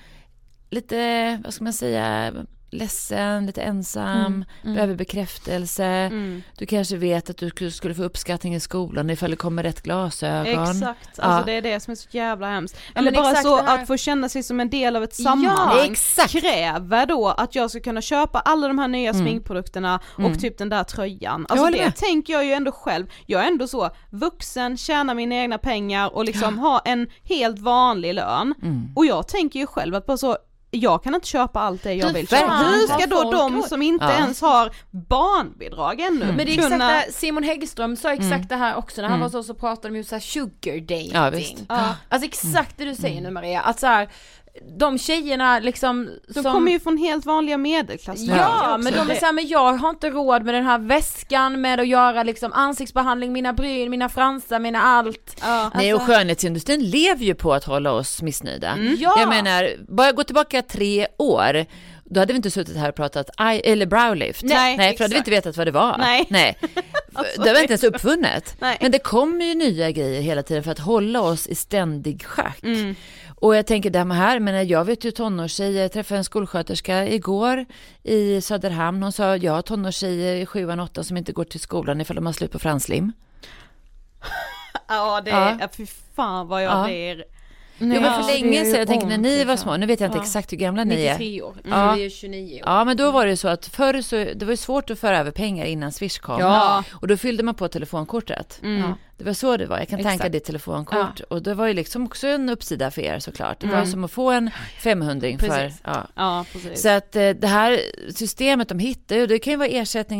lite, vad ska man säga, ledsen, lite ensam, behöver bekräftelse. Du kanske vet att du skulle- få uppskattning i skolan ifall det kommer rätt glasögon. Exakt, alltså Ja. det är det som är så jävla hemskt. Ja, Eller bara så här- att få känna sig som en del av ett sammanhang exakt. kräver då att jag ska kunna köpa alla de här nya sminkprodukterna och typ den där tröjan. Alltså det med. tänker jag ju ändå själv, jag är ändå så vuxen, tjänar mina egna pengar och liksom har en helt vanlig lön. Och jag tänker ju själv att bara så jag kan inte köpa allt det jag Du vill köpa. Hur ska då de som inte Ja. ens har barnbidrag ännu Men det är exakt kunna... det här, Simon Häggström sa exakt det här också när han var så så pratade de ju så här sugar dating. Ja, visst. Ja. Alltså exakt det du säger nu Maria, att så här, de tjejerna liksom De som... kommer ju från helt vanliga medelklass. Ja, men de är såhär, men jag har inte råd med den här väskan, med att göra liksom ansiktsbehandling, mina bryn, mina fransar, mina allt. Ja. Nej, och Alltså- skönhetsindustrin lever ju på att hålla oss missnöjda. Ja. Jag menar, bara gå tillbaka tre år, då hade vi inte suttit här och pratat eye, eller browlift. Nej, Nej, för då hade vi inte vetat vad det var. Nej. Nej. det var inte ens uppfunnet. Nej. Men det kommer ju nya grejer hela tiden för att hålla oss i ständig schack. Mm. Och jag tänker det här, men jag vet ju tonårstjejer, jag träffade en skolsköterska igår i Söderhamn, hon sa jag har tonårstjejer i sjuan, åttan som inte går till skolan ifall de har slut på franslim. Ja det Ja. är, fy fan vad jag Ja. blir Jo men Ja, för länge är ju sedan, jag tänker när ni var ont, små, nu vet jag inte exakt hur gamla ni är. 93 år, Ja. vi är 29 år. Ja men då var det så att förr så, det var ju svårt att föra över pengar innan Swish kom. Ja. Och då fyllde man på telefonkortet. Ja. Det var så det var, jag kan tanka Exakt. ditt telefonkort. Och det var ju liksom också en uppsida för er såklart. Det var som att få en 500 för, Precis. ja. Ja precis. Så att eh, det här systemet de hittar ju, det kan ju vara ersättning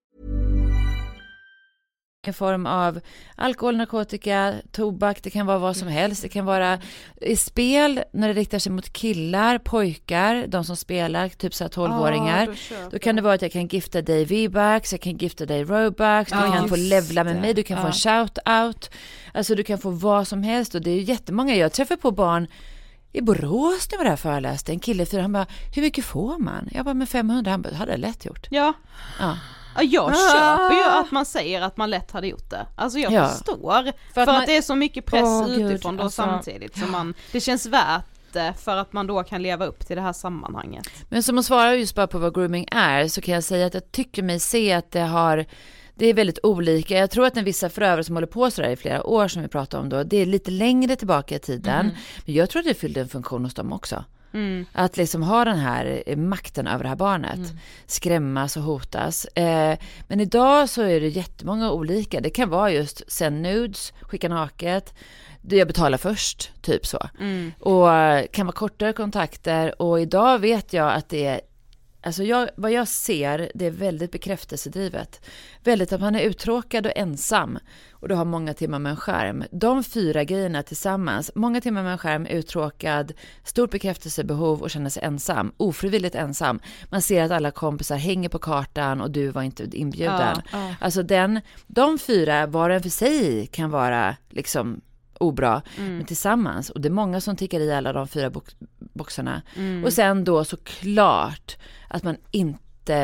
En form av alkohol, narkotika, tobak, det kan vara vad som helst. Det kan vara i spel när det riktar sig mot killar, pojkar, de som spelar, typ så här 12-åringar. Ah, då, kan det vara att jag kan gifta dig V-bucks, jag kan gifta dig Robux, du Ja, kan få levla med det. mig, du kan få en shout-out. Alltså du kan få vad som helst och det är ju jättemånga. Jag träffar på barn i Borås när jag var där föreläste, en kille i fyra, han bara, hur mycket får man? Jag bara, med 500, han bara, hade lätt gjort. Ja. Ja. Ja, jag Ah. köper ju att man säger att man lätt hade gjort det. Alltså jag Ja. förstår. För, För att, att man- det är så mycket press gud, utifrån då alltså. samtidigt som man, det känns värt för att man då kan leva upp till det här sammanhanget. Men som att svara just bara på vad grooming är så kan jag säga att jag tycker mig se att det har det är väldigt olika. Jag tror att en vissa förövare som håller på sådär i flera år som vi pratade om då, det är lite längre tillbaka i tiden. Mhm. Men jag tror att det fyllde en funktion hos dem också. Mm. Att liksom ha den här eh, makten över det här barnet. Mm. Skrämmas och hotas. Eh, men idag så är det jättemånga olika. Det kan vara just send nudes, skicka naket. Jag betalar först, typ så. Mm. Och eh, kan vara kortare kontakter. Och idag vet jag att det är Alltså jag, vad jag ser, det är väldigt bekräftelsedrivet. Väldigt att man är uttråkad och ensam och du har många timmar med en skärm. De fyra grejerna tillsammans, många timmar med en skärm, uttråkad, stort bekräftelsebehov och känner sig ensam, ofrivilligt ensam. Man ser att alla kompisar hänger på kartan och du var inte inbjuden. Ja, ja. Alltså den, de fyra, var och en för sig, kan vara liksom obra, Mm. men tillsammans. Och det är många som tickar i alla de fyra box- boxarna. Mm. Och sen då såklart att man inte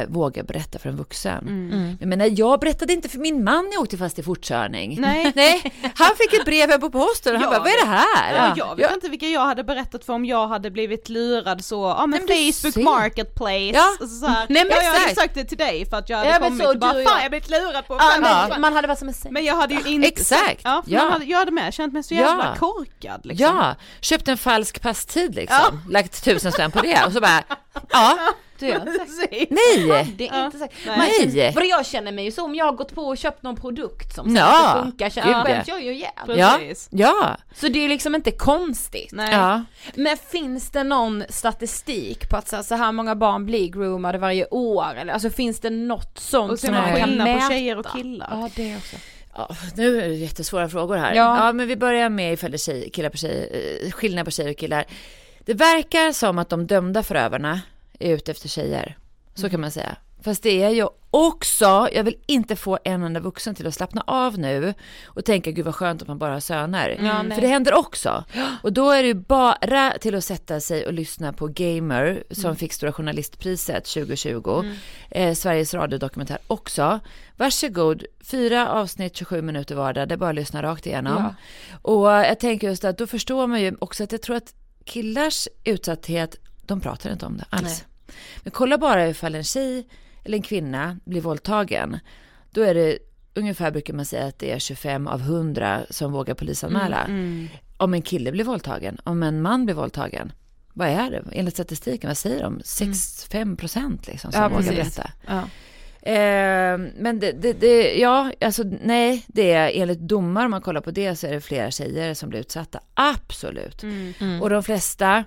vågar berätta för en vuxen. Mm. Jag menar, jag berättade inte för min man jag åkte fast i fortkörning. Nej. Nej, han fick ett brev hem på posten och han Ja, bara, vad är det här? Ja, jag vet Ja. inte vilka jag hade berättat för om jag hade blivit lurad så, ja men men Facebook ser. marketplace, Ja. så, här. Nej, men ja, jag hade sagt det till dig för att jag hade Ja, kommit så och bara, fan jag- jag har blivit lurad på Ja, men år." man hade varit som en säng. Men jag hade ju inte Exakt, ja, för ja. Man hade, jag hade med känt mig så jävla Ja. korkad liksom. Ja, köpt en falsk passtid liksom, lagt tusen spänn på det och så bara, ja, Du gör Precis. nej, Det är inte säkert. Nej. Man Nej. För jag känner mig ju så om jag har gått på och köpt någon produkt som Ja, inte funkar, känner ja. skäms jag ju ihjäl. ja, ja, Så det är liksom inte konstigt. Nej. ja. Men finns det någon statistik på att så här, många barn blir groomade varje år? Eller alltså finns det något sånt Och ser som man kan mäta? på tjejer och killar? Ja det också. Ja, nu är det jättesvåra frågor här. Ja. Ja, men vi börjar med ifall det är tjej, killar på tjej, eh, skillnad på tjejer och killar. Det verkar som att de dömda förövarna är ute efter tjejer. Så kan man säga. Fast det är ju också, jag vill inte få en enda vuxen till att slappna av nu och tänka gud vad skönt att man bara har söner. Ja, nej. För det händer också. Och då är det ju bara till att sätta sig och lyssna på Gamer som fick Stora Journalistpriset 2020. Eh, Sveriges radiodokumentär också. Varsågod, fyra avsnitt, 27 minuter vardera, det är bara att lyssna rakt igenom. Och jag tänker just att då förstår man ju också att jag tror att killars utsatthet, de pratar inte om det alls. Men kolla bara ifall en tjej eller en kvinna blir våldtagen. Då är det ungefär brukar man säga att det är 25 av 100 som vågar polisanmäla. Mm. Om en kille blir våldtagen, om en man blir våldtagen. Vad är det? Enligt statistiken, vad säger de? 6-5 procent liksom som Ja, vågar precis. berätta. Ja. Eh, men det, det, det, ja, alltså nej, det är enligt domar om man kollar på det så är det flera tjejer som blir utsatta. Absolut. Mm. Och de flesta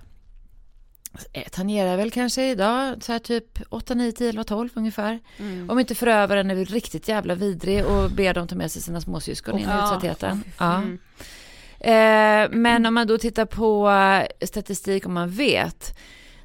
eh, tangerar väl kanske idag så här typ 8, 9, 10, 11, 12 ungefär. Mm. Om inte förövaren är riktigt jävla vidrig och ber dem ta med sig sina småsyskon in i Ja. utsattheten. Ja. Mm. Eh, men om man då tittar på eh, statistik om man vet,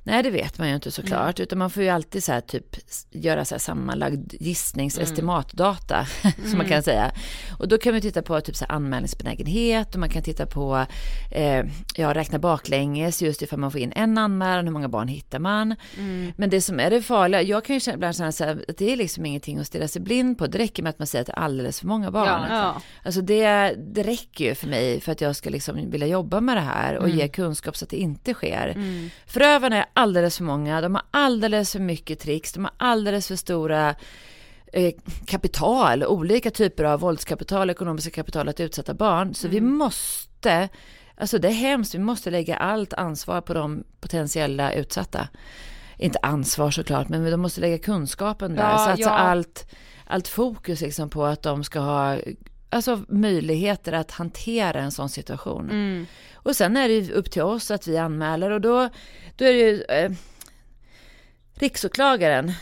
nej det vet man ju inte såklart, utan man får ju alltid så här typ göra så här sammanlagd gissningsestimatdata, som man kan säga. Och då kan vi titta på typ så här anmälningsbenägenhet och man kan titta på, eh, ja räkna baklänges just ifall man får in en anmälan, hur många barn hittar man. Men det som är det farliga, jag kan ju ibland känna så här, att det är liksom ingenting att stirra sig blind på, det räcker med att man säger att det är alldeles för många barn. Ja, Ja. Alltså det, det räcker ju för mig för att jag ska liksom vilja jobba med det här och ge kunskap så att det inte sker. Förövarna är alldeles för många, de har alldeles för mycket tricks, de har alldeles för stora eh, kapital, olika typer av våldskapital, ekonomiska kapital att utsätta barn. Så vi måste, alltså det är hemskt, vi måste lägga allt ansvar på de potentiella utsatta. Inte ansvar såklart, men de måste lägga kunskapen där. Ja, Satsa ja. allt, allt fokus liksom på att de ska ha alltså, möjligheter att hantera en sån situation. Mm. Och sen är det ju upp till oss att vi anmäler och då, då är det ju eh, riksåklagaren,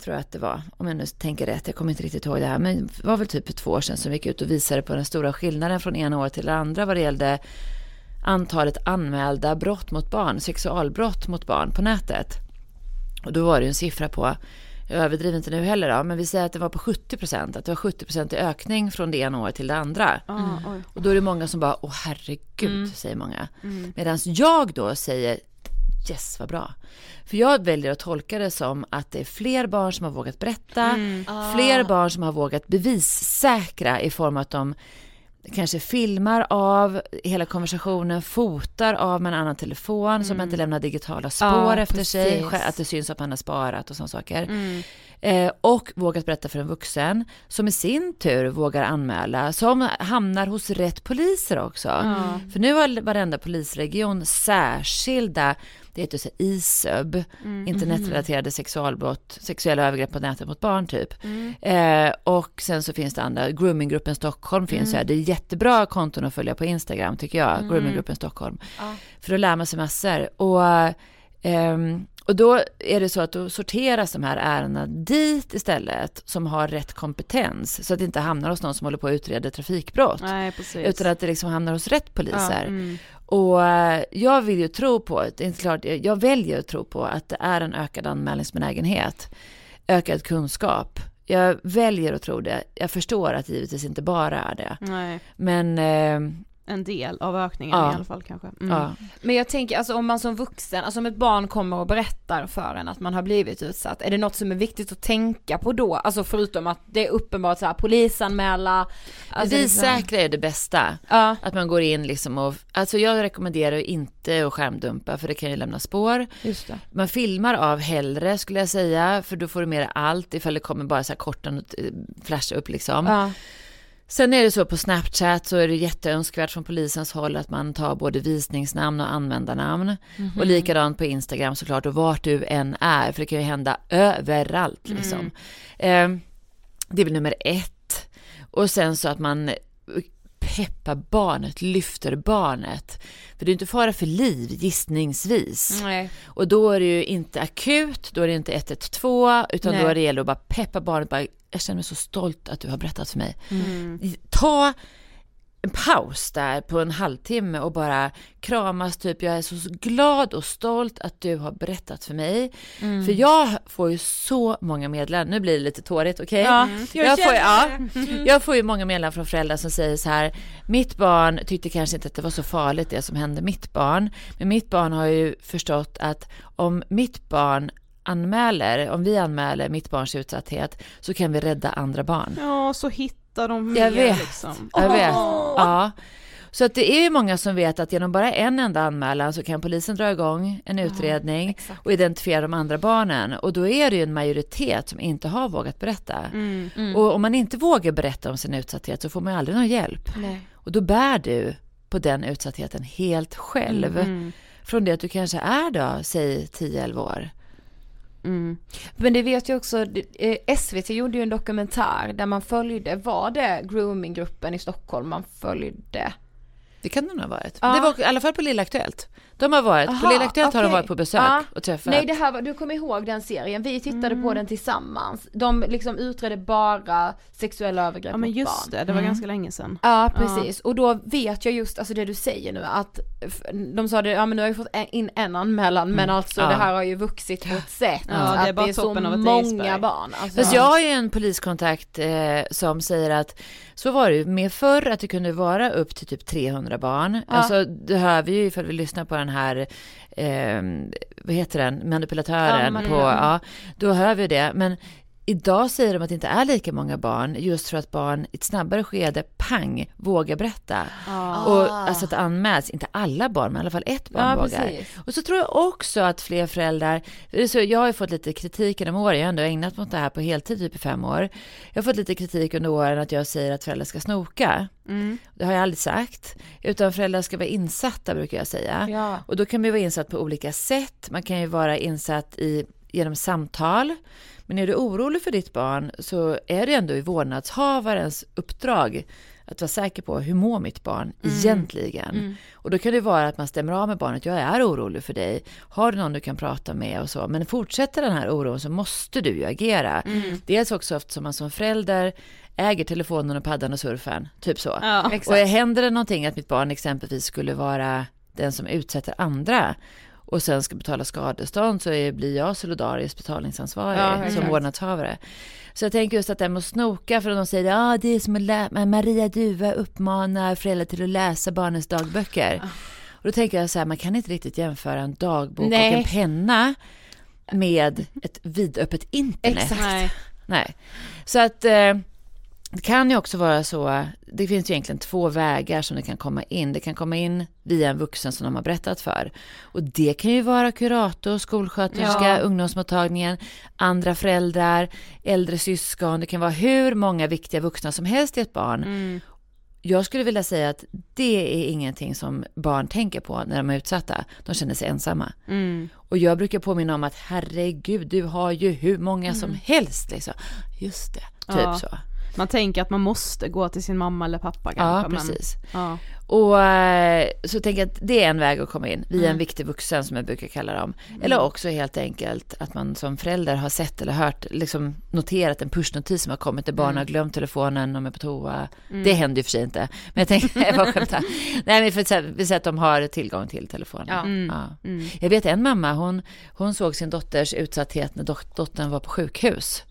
tror jag att det var, om jag nu tänker rätt, jag kommer inte riktigt ihåg det här, men det var väl typ för två år sedan som vi gick ut och visade på den stora skillnaden från ena året till det andra vad det gällde antalet anmälda brott mot barn, sexualbrott mot barn på nätet. Och då var det ju en siffra på, jag överdriver inte nu heller då, men vi säger att det var på 70 procent, att det var 70 procent i ökning från det ena året till det andra. Ah, oj. Och då är det många som bara, åh herregud, säger många. Medan jag då säger, yes vad bra. För jag väljer att tolka det som att det är fler barn som har vågat berätta, fler barn som har vågat bevissäkra i form av att de kanske filmar av hela konversationen, fotar av med en annan telefon så man inte lämnar digitala spår Ja, efter sig, precis. att det syns att man har sparat och sådana saker. Eh, och vågat berätta för en vuxen som i sin tur vågar anmäla, som hamnar hos rätt poliser också. För nu har varenda polisregion särskilda, det heter så ISÖB, internetrelaterade sexualbrott, sexuella övergrepp på nätet mot barn typ. Eh, och sen så finns det andra, Groominggruppen Stockholm finns här, det är jättebra konton att följa på Instagram tycker jag, Groominggruppen Stockholm. För då lär man sig massor. Och Ehm, och då är det så att då sorteras de här ärendena dit istället som har rätt kompetens så att det inte hamnar hos någon som håller på att utreda trafikbrott. Nej. Utan att det liksom hamnar hos rätt poliser. mm. Och eh, jag vill ju tro på, det är klart, jag väljer att tro på att det är en ökad anmälningsbenägenhet, ökad kunskap. Jag väljer att tro det. Jag förstår att det givetvis inte bara är det. Nej, Men eh, en del av ökningen Ja. i alla fall kanske. Mm. ja, Men jag tänker alltså om man som vuxen, alltså om ett barn kommer och berättar för en att man har blivit utsatt, är det något som är viktigt att tänka på då? Alltså förutom att det är uppenbart så här polisanmäla. Alltså bevissäkra är det bästa. Ja. Att man går in liksom och, alltså jag rekommenderar inte att skärmdumpa för det kan ju lämna spår. Just det. Man filmar av hellre skulle jag säga, för då får du med dig allt ifall det kommer bara så här korta eh, flasha upp liksom. Sen är det så på Snapchat så är det jätteönskvärt från polisens håll att man tar både visningsnamn och användarnamn. Och likadant på Instagram såklart och vart du än är, för det kan ju hända överallt liksom. Eh, det är väl nummer ett. Och sen så att man peppar barnet, lyfter barnet. För det är inte fara för liv gissningsvis. Nej. Och då är det ju inte akut, då är det inte 112, utan Nej. då är det gäller att bara peppa barnet, bara, jag känner mig så stolt att du har berättat för mig. Ta en paus där på en halvtimme och bara kramas typ, jag är så glad och stolt att du har berättat för mig. För jag får ju så många meddelanden, nu blir det lite tårigt, okej? Ja, jag jag, får, känner ja, det. jag får ju många meddelanden från föräldrar som säger så här, mitt barn tyckte kanske inte att det var så farligt det som hände mitt barn, men mitt barn har ju förstått att om mitt barn anmäler, om vi anmäler mitt barns utsatthet så kan vi rädda andra barn. Ja, så hittar de mer Jag vet. liksom. Jag vet. Ja. Så att det är ju många som vet att genom bara en enda anmälan så kan polisen dra igång en utredning och identifiera de andra barnen. Och då är det ju en majoritet som inte har vågat berätta. Mm. Och om man inte vågar berätta om sin utsatthet så får man ju aldrig någon hjälp. Och då bär du på den utsattheten helt själv. Mm. Från det att du kanske är då, säg 10-11 år. Mm. Men det vet jag också, det- eh, SVT gjorde ju en dokumentär där man följde, var det groominggruppen i Stockholm man följde? Det kan det nog ha varit. Ja. Det var i alla fall på Lilla Aktuellt. De har varit, på Aha, Lilla Aktuellt har de varit på besök Ja. och träffat. Nej det här var, du kommer ihåg den serien, vi tittade på den tillsammans. De liksom utredde bara sexuella övergrepp Ja men mot just barn. det, det var ganska länge sedan. Ja precis, och då vet jag just, alltså det du säger nu att de sa det, ja men nu har jag fått in en anmälan men alltså Ja. det här har ju vuxit på ett sätt Ja, att det är bara så toppen av ett många isberg. barn. Alltså, Fast jag har ju en poliskontakt eh, som säger att så var det ju med förr att det kunde vara upp till typ 300 barn. Alltså det hör vi ju ifall vi lyssnar på den här, eh, vad heter den, manipulatören Ja, på, ja, då hör vi det. Men idag säger de att det inte är lika många barn just för att barn i ett snabbare skede, pang, vågar berätta. Och alltså att det anmäls, inte alla barn men i alla fall ett barn Ja, vågar. precis. Och så tror jag också att fler föräldrar, så jag har ju fått lite kritik genom åren, jag har ändå ägnat mig åt det här på heltid typ i fem år. Jag har fått lite kritik under åren att jag säger att föräldrar ska snoka. Det har jag aldrig sagt, utan föräldrar ska vara insatta brukar jag säga. Ja. Och då kan man ju vara insatt på olika sätt, man kan ju vara insatt i, genom samtal, men är du orolig för ditt barn så är det ändå i vårdnadshavarens uppdrag att vara säker på hur mår mitt barn egentligen. Och då kan det vara att man stämmer av med barnet, jag är orolig för dig, har du någon du kan prata med och så. Men fortsätter den här oron så måste du ju agera. Dels också eftersom man som förälder äger telefonen och paddan och surfen, typ så. Ja. Och händer det någonting att mitt barn exempelvis skulle vara den som utsätter andra och sen ska betala skadestånd så är, blir jag solidariskt betalningsansvarig Ja, som vårdnadshavare. Så jag tänker just att det med att snoka, för de säger ja det är som att Maria Duva uppmanar föräldrar till att läsa barnens dagböcker. Ah. Och då tänker jag så här, man kan inte riktigt jämföra en dagbok Nej. och en penna med ett vidöppet internet. Exakt. Nej. Nej. Så att eh, det kan ju också vara så, det finns ju egentligen två vägar som det kan komma in. Det kan komma in via en vuxen som de har berättat för. Och det kan ju vara kurator, skolsköterska, Ja. ungdomsmottagningen, andra föräldrar, äldre syskon. Det kan vara hur många viktiga vuxna som helst i ett barn. Jag skulle vilja säga att det är ingenting som barn tänker på när de är utsatta. De känner sig ensamma. Och jag brukar påminna om att herregud, du har ju hur många som helst liksom. Just det, typ Ja. så. Man tänker att man måste gå till sin mamma eller pappa Ja, kanske. men- precis. Ja. Och eh, så tänker jag att det är en väg att komma in via Mm. en viktig vuxen som jag brukar kalla dem. Eller också helt enkelt att man som förälder har sett eller hört, liksom noterat en pushnotis som har kommit där Mm. barn har glömt telefonen, de är på toa. Det händer ju för sig inte. Men jag tänker, jag bara skämtar. Nej men för vi säger att de har tillgång till telefonen. Ja. Ja. Jag vet en mamma, hon, hon såg sin dotters utsatthet när dot- dottern var på sjukhus.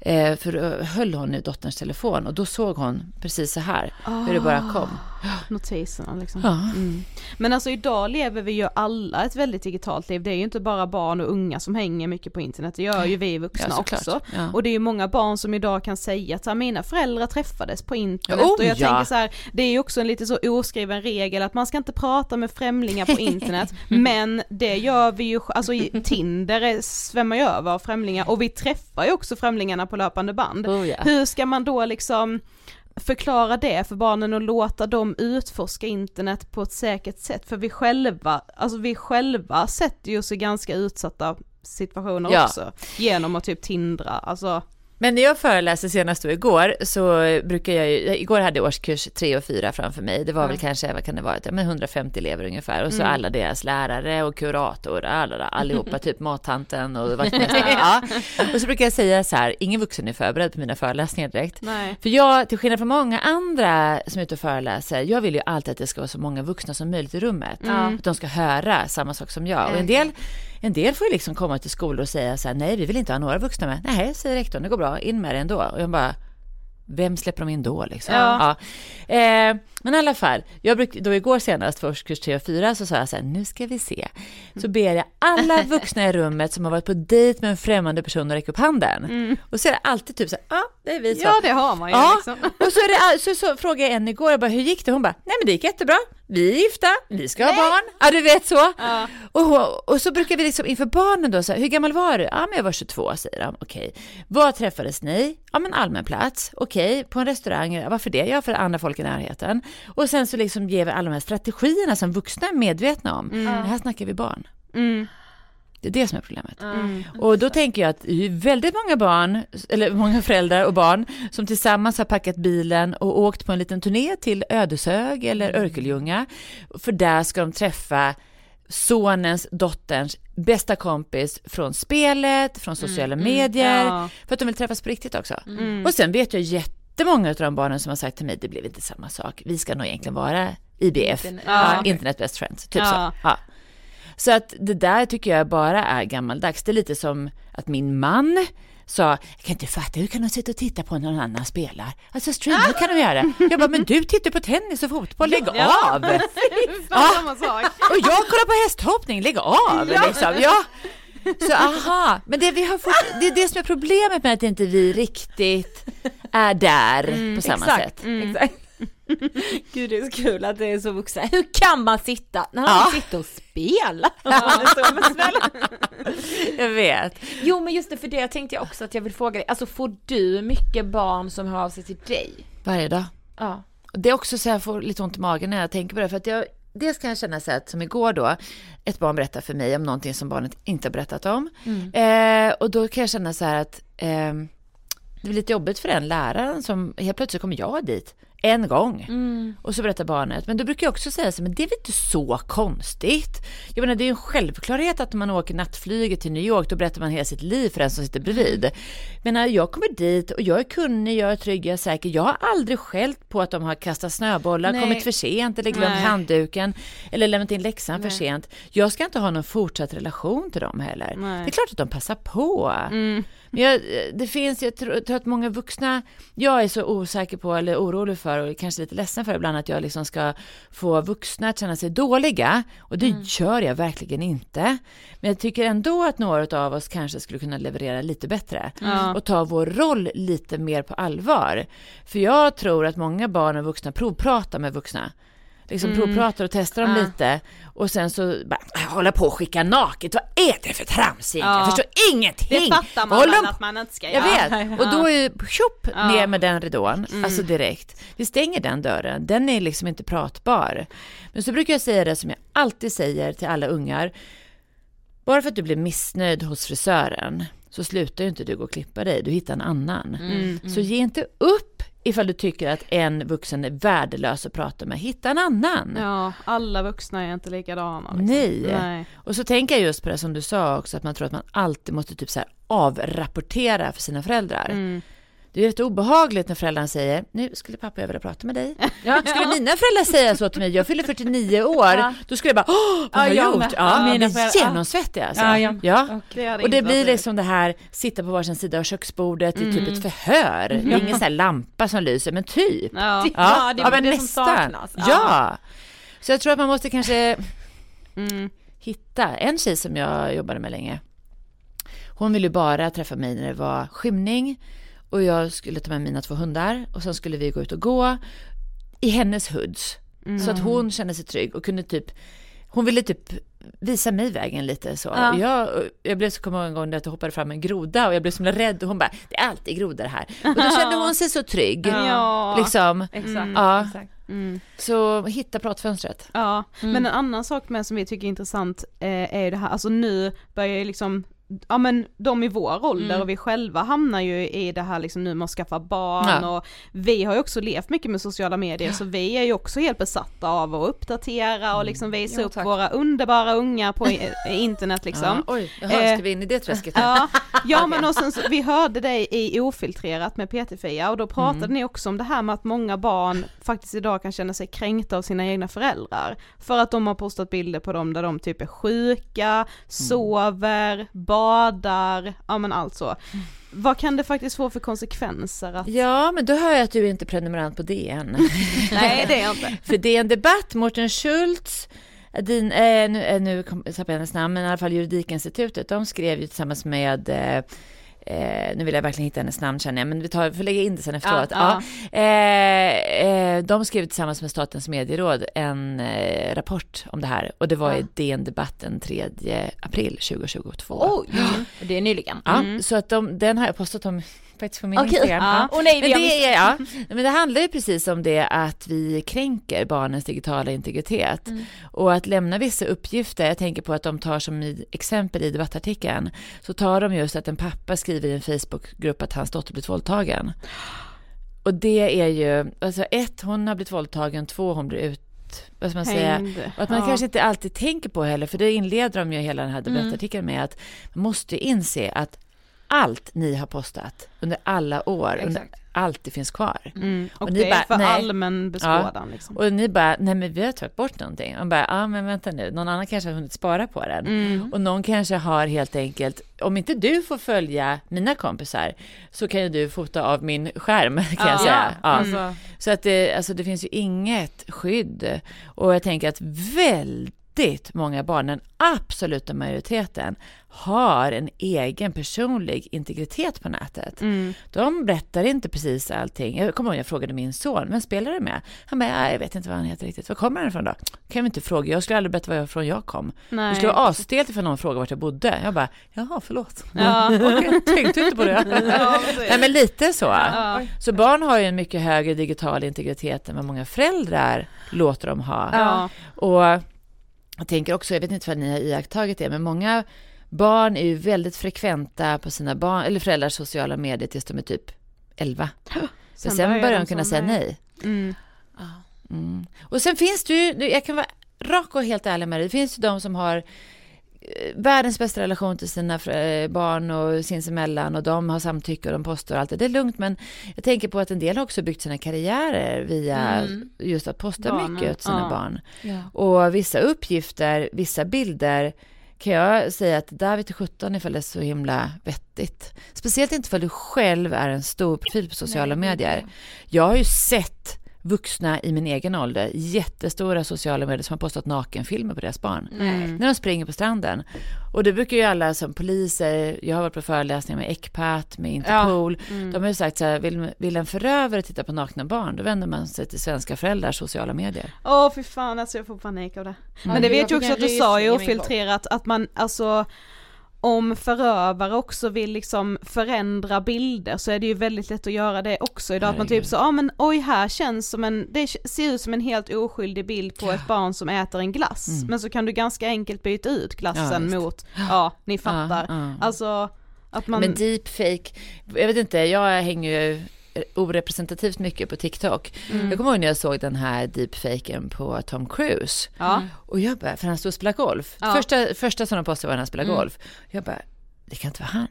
Eh, för då höll hon i dotterns telefon och då såg hon precis så här, hur det bara kom. Ah. Notiserna liksom. Ja. Mm. Men alltså idag lever vi ju alla ett väldigt digitalt liv. Det är ju inte bara barn och unga som hänger mycket på internet. Det gör ju vi vuxna Ja, också. Ja. Och det är ju många barn som idag kan säga att mina föräldrar träffades på internet. Oh, och jag ja. tänker så här, det är ju också en lite så oskriven regel att man ska inte prata med främlingar på internet. men det gör vi ju, alltså Tinder svämmar ju över av främlingar och vi träffar ju också främlingarna på löpande band. Oh. Hur ska man då liksom förklara det för barnen och låta dem utforska internet på ett säkert sätt? För vi själva, alltså vi själva sätter ju oss i ganska utsatta situationer Ja. också. Genom att typ tindra, alltså. Men när jag föreläste senast då igår så brukar jag ju, igår hade jag årskurs 3 och 4 framför mig. Det var väl kanske, vad kan det vara, men 150 elever ungefär. Och så alla deras lärare och kurator, alla, allihopa, typ mattanten och vaktmästaren. ja. Och så brukar jag säga så här, ingen vuxen är förberedd på mina föreläsningar direkt. Nej. För jag, till skillnad från många andra som är ute och föreläser, jag vill ju alltid att det ska vara så många vuxna som möjligt i rummet. Att de ska höra samma sak som jag. Och en del, en del får ju liksom komma till skolor och säga så här, nej vi vill inte ha några vuxna med. Nej, säger rektorn, det går bra, in med det ändå. Och jag bara, vem släpper de in då liksom? Ja. Ja. Eh, men i alla fall, jag bruk, då igår senast för årskurs 3 och 4 så sa jag så här, nu ska vi se. Så ber jag alla vuxna i rummet som har varit på dejt med en främmande person att räcka upp handen. Och så är det alltid typ så här, ja det är vi så. Ja det har man ju Ja, liksom. och så, det, så, så frågade jag en igår, jag bara, hur gick det? Hon bara, nej men det gick jättebra, vi är gifta, vi ska ha barn. Ja du vet så. Och, hon- och så brukar vi liksom inför barnen då, här, hur gammal var du? Ja men jag var 22 säger de, okej. Var träffades ni? Ja men allmän plats, okej, på en restaurang, Ja, varför det? Ja för andra folk i närheten. Och sen så liksom ger vi alla de här strategierna som vuxna är medvetna om. Det här snackar vi barn. Mm. Det är det som är problemet. Mm. Och då tänker jag att det är väldigt många barn, eller många föräldrar och barn, som tillsammans har packat bilen och åkt på en liten turné till Ödeshög eller Mm. Örkelljunga. För där ska de träffa sonens, dotterns bästa kompis från spelet, från sociala medier, Ja. för att de vill träffas på riktigt också. Mm. Och sen vet jag jättemånga av de barnen som har sagt till mig, det blev inte samma sak, vi ska nog egentligen vara IBF, Internet- ja. Ja. Internet Best Friends, typ Ja. så. Ja. Så att det där tycker jag bara är gammaldags. Det är lite som att min man sa, jag kan inte fatta, hur kan de sitta och titta på när någon annan spelar? Alltså streama hur kan de göra. Jag bara, men du tittar på tennis och fotboll, lägg Ja. av! Sak. Och jag kollar på hästhoppning, lägg av! Liksom. Ja. Så aha, men det, vi har fått, det är det som är problemet med att inte vi riktigt är där på samma exakt, sätt. Exakt. Gud det är så kul att det är så vuxna. Hur kan man sitta, när man Ja. sitter och spela? Ja. så, men snälla. Jag vet. Jo men just det, för det tänkte jag också att jag vill fråga dig, alltså får du mycket barn som hör av sig till dig? Varje dag. Ja. Det är också så jag får lite ont i magen när jag tänker på det. För att jag, dels kan jag känna så här att som igår då, ett barn berättar för mig om någonting som barnet inte har berättat om. Eh, och då kan jag känna så här att eh, det blir lite jobbigt för den läraren som helt plötsligt kommer jag dit en gång. Och så berättar barnet. Men då brukar jag också säga så men det är väl inte så konstigt. Jag menar det är ju en självklarhet att när man åker nattflyget till New York, då berättar man hela sitt liv för den som sitter bredvid. Men när jag kommer dit och jag är kunnig, jag är trygg, jag är säker. Jag har aldrig skällt på att de har kastat snöbollar, Nej. kommit för sent eller glömt Nej. handduken eller lämnat in läxan för sent. Jag ska inte ha någon fortsatt relation till dem heller. Nej. Det är klart att de passar på. Mm. Men jag, det finns, jag tror, tror att många vuxna, jag är så osäker på eller orolig för och kanske lite ledsen för ibland att jag liksom ska få vuxna att känna sig dåliga och det gör jag verkligen inte. Men jag tycker ändå att några av oss kanske skulle kunna leverera lite bättre Ja. och ta vår roll lite mer på allvar. För jag tror att många barn och vuxna provpratar med vuxna. Liksom provpratar och testar dem Ja. lite och sen så bara, "Jag håller på att skicka naket, vad är det för trams egentligen? Jag Ja. förstår ingenting! Det fattar man de att man inte ska jag göra. vet, och då är ju tjopp ner med den ridån, Mm. alltså direkt. Vi stänger den dörren, den är liksom inte pratbar. Men så brukar jag säga det som jag alltid säger till alla ungar. Bara för att du blir missnöjd hos frisören så slutar ju inte du gå och klippa dig, du hittar en annan. Mm. Så ge inte upp ifall du tycker att en vuxen är värdelös att prata med, hitta en annan. Ja, alla vuxna är inte likadana. Liksom. Nej. Nej. Och så tänker jag just på det som du sa också, att man tror att man alltid måste typ så avrapportera för sina föräldrar. Mm. Det är jätte obehagligt när föräldrarna säger, nu skulle pappa jag vilja prata med dig. Skulle mina föräldrar säga så till mig, jag fyller 49 år, Ja. då skulle jag bara, åh, vad har Ja, jag gjort? med. Ja, Ja, mina mina föräldrar, genomsvettiga alltså. Ja, ja. ja. Det Och det blir liksom det här, sitta på varsin sida av köksbordet i typ ett förhör. Det är ingen sån här lampa som lyser, men typ. Ja. Ja, det är men det som saknas. Ja. Ja. Så jag tror att man måste kanske Mm. hitta, en tjej som jag jobbade med länge, hon ville bara träffa mig när det var skymning och jag skulle ta med mina två hundar och sen skulle vi gå ut och gå i hennes hoods. Så att hon kände sig trygg och kunde typ, hon ville typ visa mig vägen lite så. Ja. Jag, jag blev så, kommer ihåg en gång att det hoppade fram en groda och jag blev så himla rädd och hon bara, det är alltid grodor här. Och då kände hon sig så trygg. Ja. Liksom. Exakt. Ja. exakt. Mm. Så hitta pratfönstret. Ja, Mm. men en annan sak med som vi tycker är intressant eh, är ju det här, alltså nu börjar ju liksom Ja men de i vår ålder Mm. och vi själva hamnar ju i det här liksom nu med att skaffa barn Ja. och vi har ju också levt mycket med sociala medier så vi är ju också helt besatta av att uppdatera och liksom visa Jo, upp våra underbara unga på internet liksom. Ja, oj, jaha, Eh, ska vi in i det träsket? Ja, ja men och sen så, vi hörde dig i Ofiltrerat med PT-Fia och då pratade Mm. ni också om det här med att många barn faktiskt idag kan känna sig kränkta av sina egna föräldrar. För att de har postat bilder på dem där de typ är sjuka, sover, badar, ja men allt så. Vad kan det faktiskt få för konsekvenser? Att... Ja, men då hör jag att du inte är prenumerant på DN. Nej det är jag inte. För DN Debatt, Mårten Schultz, din, eh, nu, eh, nu tappade jag hennes namn, men i alla fall Juridikinstitutet, de skrev ju tillsammans med eh, Eh, nu vill jag verkligen hitta hennes namn känner jag, men vi tar, får lägga in det sen efteråt. Ja, Ja, Eh, eh, de skrev tillsammans med Statens medieråd en eh, rapport om det här. Och det var i DN Debatt den 3 april 2022. Oj, det är nyligen. Ja, så att de, den har jag postat om faktiskt på min Instagram. ja. Ja. Åh nej, Men det, är, ja, men det handlar ju precis om det att vi kränker barnens digitala integritet. Mm. Och att lämna vissa uppgifter, jag tänker på att de tar som i, exempel i debattartikeln, så tar de just att en pappa skriver i en Facebookgrupp att hans dotter blivit våldtagen. Och det är ju, alltså ett, hon har blivit våldtagen, två, hon blir ut vad ska man säga, och att man Ja. kanske inte alltid tänker på heller, för det inleder de ju hela den här Mm. debattartikeln med att man måste inse att allt ni har postat under alla år, under allt det finns kvar. Mm. Och, Och ni det är bara, för nej. allmän beskådan liksom. Och ni bara, nej men vi har tagit bort någonting. Och bara, ja ah, men vänta nu, någon annan kanske har hunnit spara på den. Mm. Och någon kanske har helt enkelt, om inte du får följa mina kompisar så kan ju du fota av min skärm kan jag Ja. säga. Ja. Alltså, Så att det, alltså det finns ju inget skydd. Och jag tänker att väldigt många barn, den absoluta majoriteten, har en egen personlig integritet på nätet. mm. De berättar inte precis allting. Jag kommer ihåg jag frågade min son, vem spelar du med? Han bara, "Ja, jag vet inte vad han heter riktigt. Var kommer han ifrån då? Kan vi inte fråga? Jag skulle aldrig berätta varifrån jag kom. Nej. Det skulle vara asstelt ifall någon frågade vart jag bodde. Jag bara, jaha, förlåt. Ja. Okej, tänkte inte på det. Ja. Nej, men lite så. Ja. Så barn har ju en mycket högre digital integritet än vad många föräldrar låter dem ha. Ja. Och jag tänker också, jag vet inte vad ni har iakttagit det, men många barn är ju väldigt frekventa på sina barn, eller föräldrars sociala medier tills de är typ 11. Sen, sen börjar de kunna säga nej. Mm. Mm. Och sen finns det ju, jag kan vara rak och helt ärlig med det, det finns ju de som har världens bästa relation till sina eh, barn och sinsemellan och de har samtycke och de postar och allt det. Det är lugnt men jag tänker på att en del har också byggt sina karriärer via Mm. just att posta Barnen, mycket åt sina ja. barn. Ja. Och vissa uppgifter, vissa bilder kan jag säga att där vet 17 ifall det är så himla vettigt. Speciellt inte för du själv är en stor profil på sociala medier. Jag har ju sett vuxna i min egen ålder, jättestora sociala medier som har postat nakenfilmer på deras barn. Mm. När de springer på stranden. Och det brukar ju alla som poliser, jag har varit på föreläsningar med Ecpat, med Interpol. Mm. De har ju sagt så här, vill, vill en förövare titta på nakna barn, då vänder man sig till svenska föräldrars sociala medier. Åh fy fan alltså jag får panik av det. Men Ja, det vet jag fick också att du sa ju ofiltrerat att man alltså om förövare också vill liksom förändra bilder så är det ju väldigt lätt att göra det också idag. Att man typ så, ja ah, men oj här känns som en, det ser ut som en helt oskyldig bild på ett barn som äter en glass. Mm. Men så kan du ganska enkelt byta ut Ja, glassen visst. mot, ja ni fattar. Ja, ja. Alltså att man, Men deepfake, jag vet inte, jag hänger ju orepresentativt mycket på TikTok. Mm. Jag kommer ihåg när jag såg den här deepfaken på Tom Cruise. ja. Och jag bara, för han stod och spelade golf. Ja. Första, första som de postade var när han spelade Mm. golf. Jag bara, det kan inte vara han.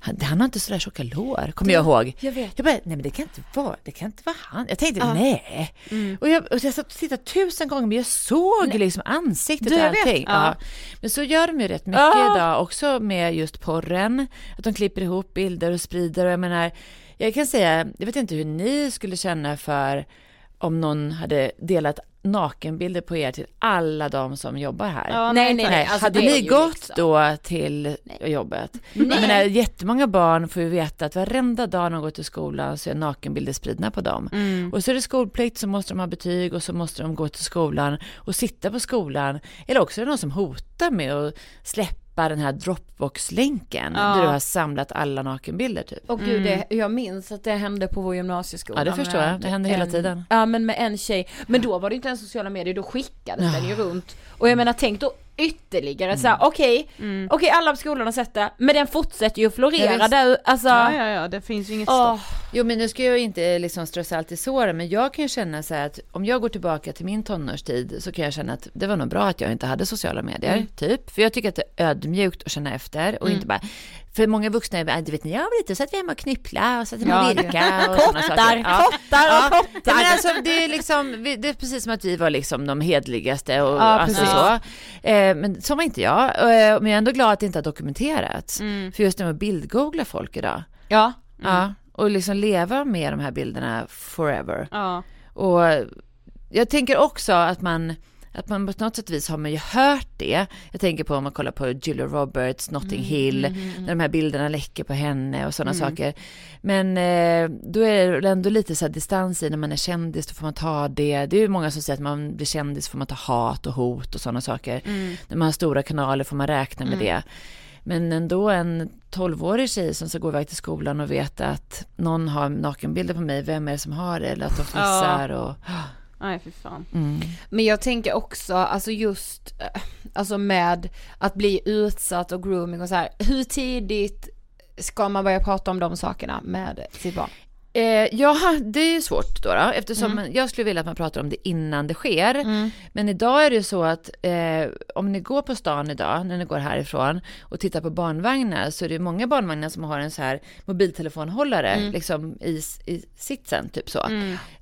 Han, han har inte sådär tjocka lår, kommer jag ihåg. Jag vet. Jag bara, nej men det kan inte vara, det kan inte vara han. Jag tänkte, Ja. nej. Mm. Och jag, och jag satt och tittade tusen gånger, men jag såg liksom ansiktet Du, och allting. Ja. Ja. Men så gör de ju rätt mycket idag, också med just porren. Att de klipper ihop bilder och sprider. Och jag menar, jag kan säga, jag vet inte hur ni skulle känna för om någon hade delat nakenbilder på er till alla de som jobbar här. Ja, Nej, nej, Nej, nej. Alltså, hade ni gått liksom- då till jobbet? Jag menar, jättemånga barn får ju veta att varenda dag de går till skolan så är nakenbilder spridna på dem. Mm. Och så är det skolplikt, så måste de ha betyg och så måste de gå till skolan och sitta på skolan. Eller också är det någon som hotar med att släppa den här Dropbox-länken Ja. där du har samlat alla nakenbilder typ. Och gud, det, jag minns att det hände på vår gymnasieskola. Ja, det förstår jag. Det händer hela en, tiden. Ja, men med en tjej. Men då var det inte ens sociala medier, då skickades den ju runt. Och jag menar, tänk då ytterligare Mm. så här, okej, okej alla på skolan har sett det, men den fortsätter ju att Ja, florera där, alltså. ja ja ja det finns ju inget åh, stopp. Jo men nu ska jag inte liksom strö salt i såren men jag kan ju känna så här att om jag går tillbaka till min tonårstid så kan jag känna att det var nog bra att jag inte hade sociala medier, typ. För jag tycker att det är ödmjukt att känna efter och inte bara för många vuxna är du vet ni, jag var lite så att vi hemma och knyppla och så att vi Ja, virka och sådana saker. kottar, kottar och Ja, kottar. men alltså, det, är liksom, det är precis som att vi var liksom de hedligaste och Ja, alltså så. Eh, men så var inte jag. Eh, men jag är ändå glad att det inte har dokumenterats. Mm. För just det med att bildgoogla folk idag. Ja. Ja, och liksom leva med de här bilderna forever. Ja. Och jag tänker också att man, att man på något sätt vis har man ju hört det. Jag tänker på om man kollar på Julia Roberts, Notting Hill, när de här bilderna läcker på henne och sådana saker. Men eh, då är det ändå lite så här distans i när man är kändis, då får man ta det. Det är ju många som säger att man blir kändis får man ta hat och hot och sådana saker. När man har stora kanaler får man räkna med det. Men ändå en 12-årig tjej som ska gå iväg till skolan och veta att någon har nakenbilder på mig, vem är det som har det? Eller att de fnissar och... Nej fy fan. Mm. Men jag tänker också, alltså just, eh, alltså med att bli utsatt och grooming och så här, hur tidigt ska man börja prata om de sakerna med sitt barn? Eh, ja, det är ju svårt då, då eftersom jag skulle vilja att man pratar om det innan det sker. Men idag är det ju så att eh, om ni går på stan idag, när ni går härifrån och tittar på barnvagnar så är det många barnvagnar som har en så här mobiltelefonhållare liksom i, i sitsen, typ så.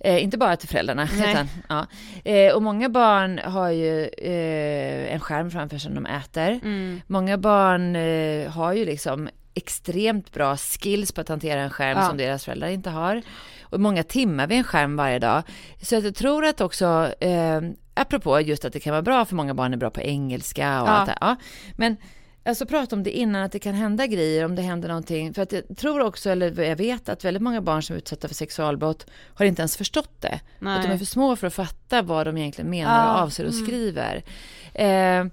Eh, inte bara till föräldrarna, utan, ja. eh, och många barn har ju eh, en skärm framför sig när de äter. Många barn eh, har ju liksom extremt bra skills på att hantera en skärm Ja. som deras föräldrar inte har. Och många timmar vid en skärm varje dag. Så att jag tror att också, eh, apropå just att det kan vara bra för många barn är bra på engelska och Ja. allt det ja. Men alltså prata om det innan att det kan hända grejer, om det händer någonting. För att jag tror också, eller jag vet att väldigt många barn som är utsatta för sexualbrott har inte ens förstått det. Nej. Att de är för små för att fatta vad de egentligen menar och Ja. avser och skriver. Eh,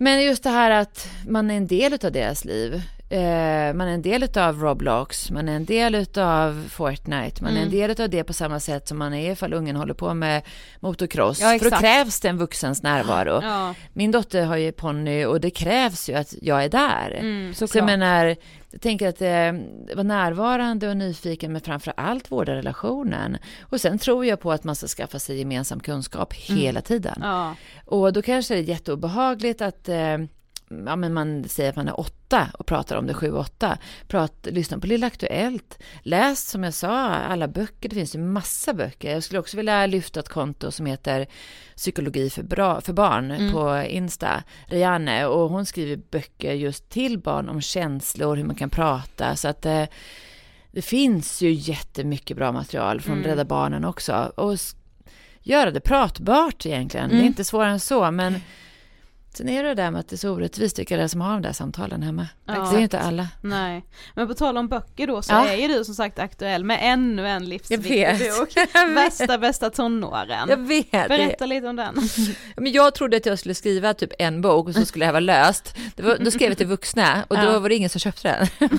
men just det här att man är en del av deras liv. Eh, man är en del av Roblox, man är en del av Fortnite, man är en del av det på samma sätt som man är ifall ungen håller på med motocross. Ja, För då krävs det en vuxens närvaro. Ja. Min dotter har ju ponny och det krävs ju att jag är där. Mm, Så jag menar, jag tänker att eh, vara närvarande och nyfiken men framför allt vårda relationen. Och sen tror jag på att man ska skaffa sig gemensam kunskap hela tiden. Ja. Och då kanske det är jätteobehagligt att eh, ja, men man säger att man är åtta och pratar om det sju, åtta. Prat, lyssna på Lilla Aktuellt. Läs som jag sa alla böcker, det finns ju massa böcker. Jag skulle också vilja lyfta ett konto som heter Psykologi för, bra, för barn på Insta, Rianne. Och hon skriver böcker just till barn om känslor, hur man kan prata. Så att eh, det finns ju jättemycket bra material från Rädda Barnen också. Och göra det pratbart egentligen. Det är inte svårare än så, men sen är det det där med att det är så orättvist vilka det är som har de där samtalen hemma. Ja. Det är ju inte alla. Nej, men på tal om böcker då så Ja. är ju du som sagt aktuell med ännu en livsviktig Jag bok. Jag. Bästa bästa tonåren. Jag vet. Berätta lite om den. Men jag trodde att jag skulle skriva typ en bok och så skulle det här vara löst. Det var, då skrev jag till vuxna och då Ja. var det ingen som köpte den.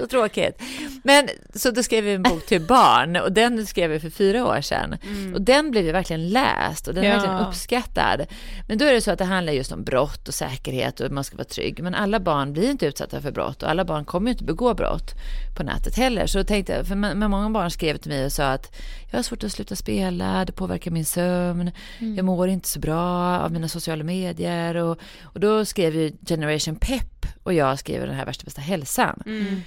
så tråkigt. Men så då skrev jag en bok till barn och den skrev jag för fyra år sedan. Och den blev ju verkligen läst och den är Ja. verkligen uppskattad. Men då är det så att det handlar just om brott och säkerhet och att man ska vara trygg. Men alla barn blir inte utsatta för brott och alla barn kommer inte begå brott på nätet heller. Så tänkte jag, för men många barn skrev till mig och sa att jag har svårt att sluta spela, det påverkar min sömn, jag mår inte så bra av mina sociala medier. Och, och då skrev ju Generation Pep och jag skrev den här värsta bästa hälsan.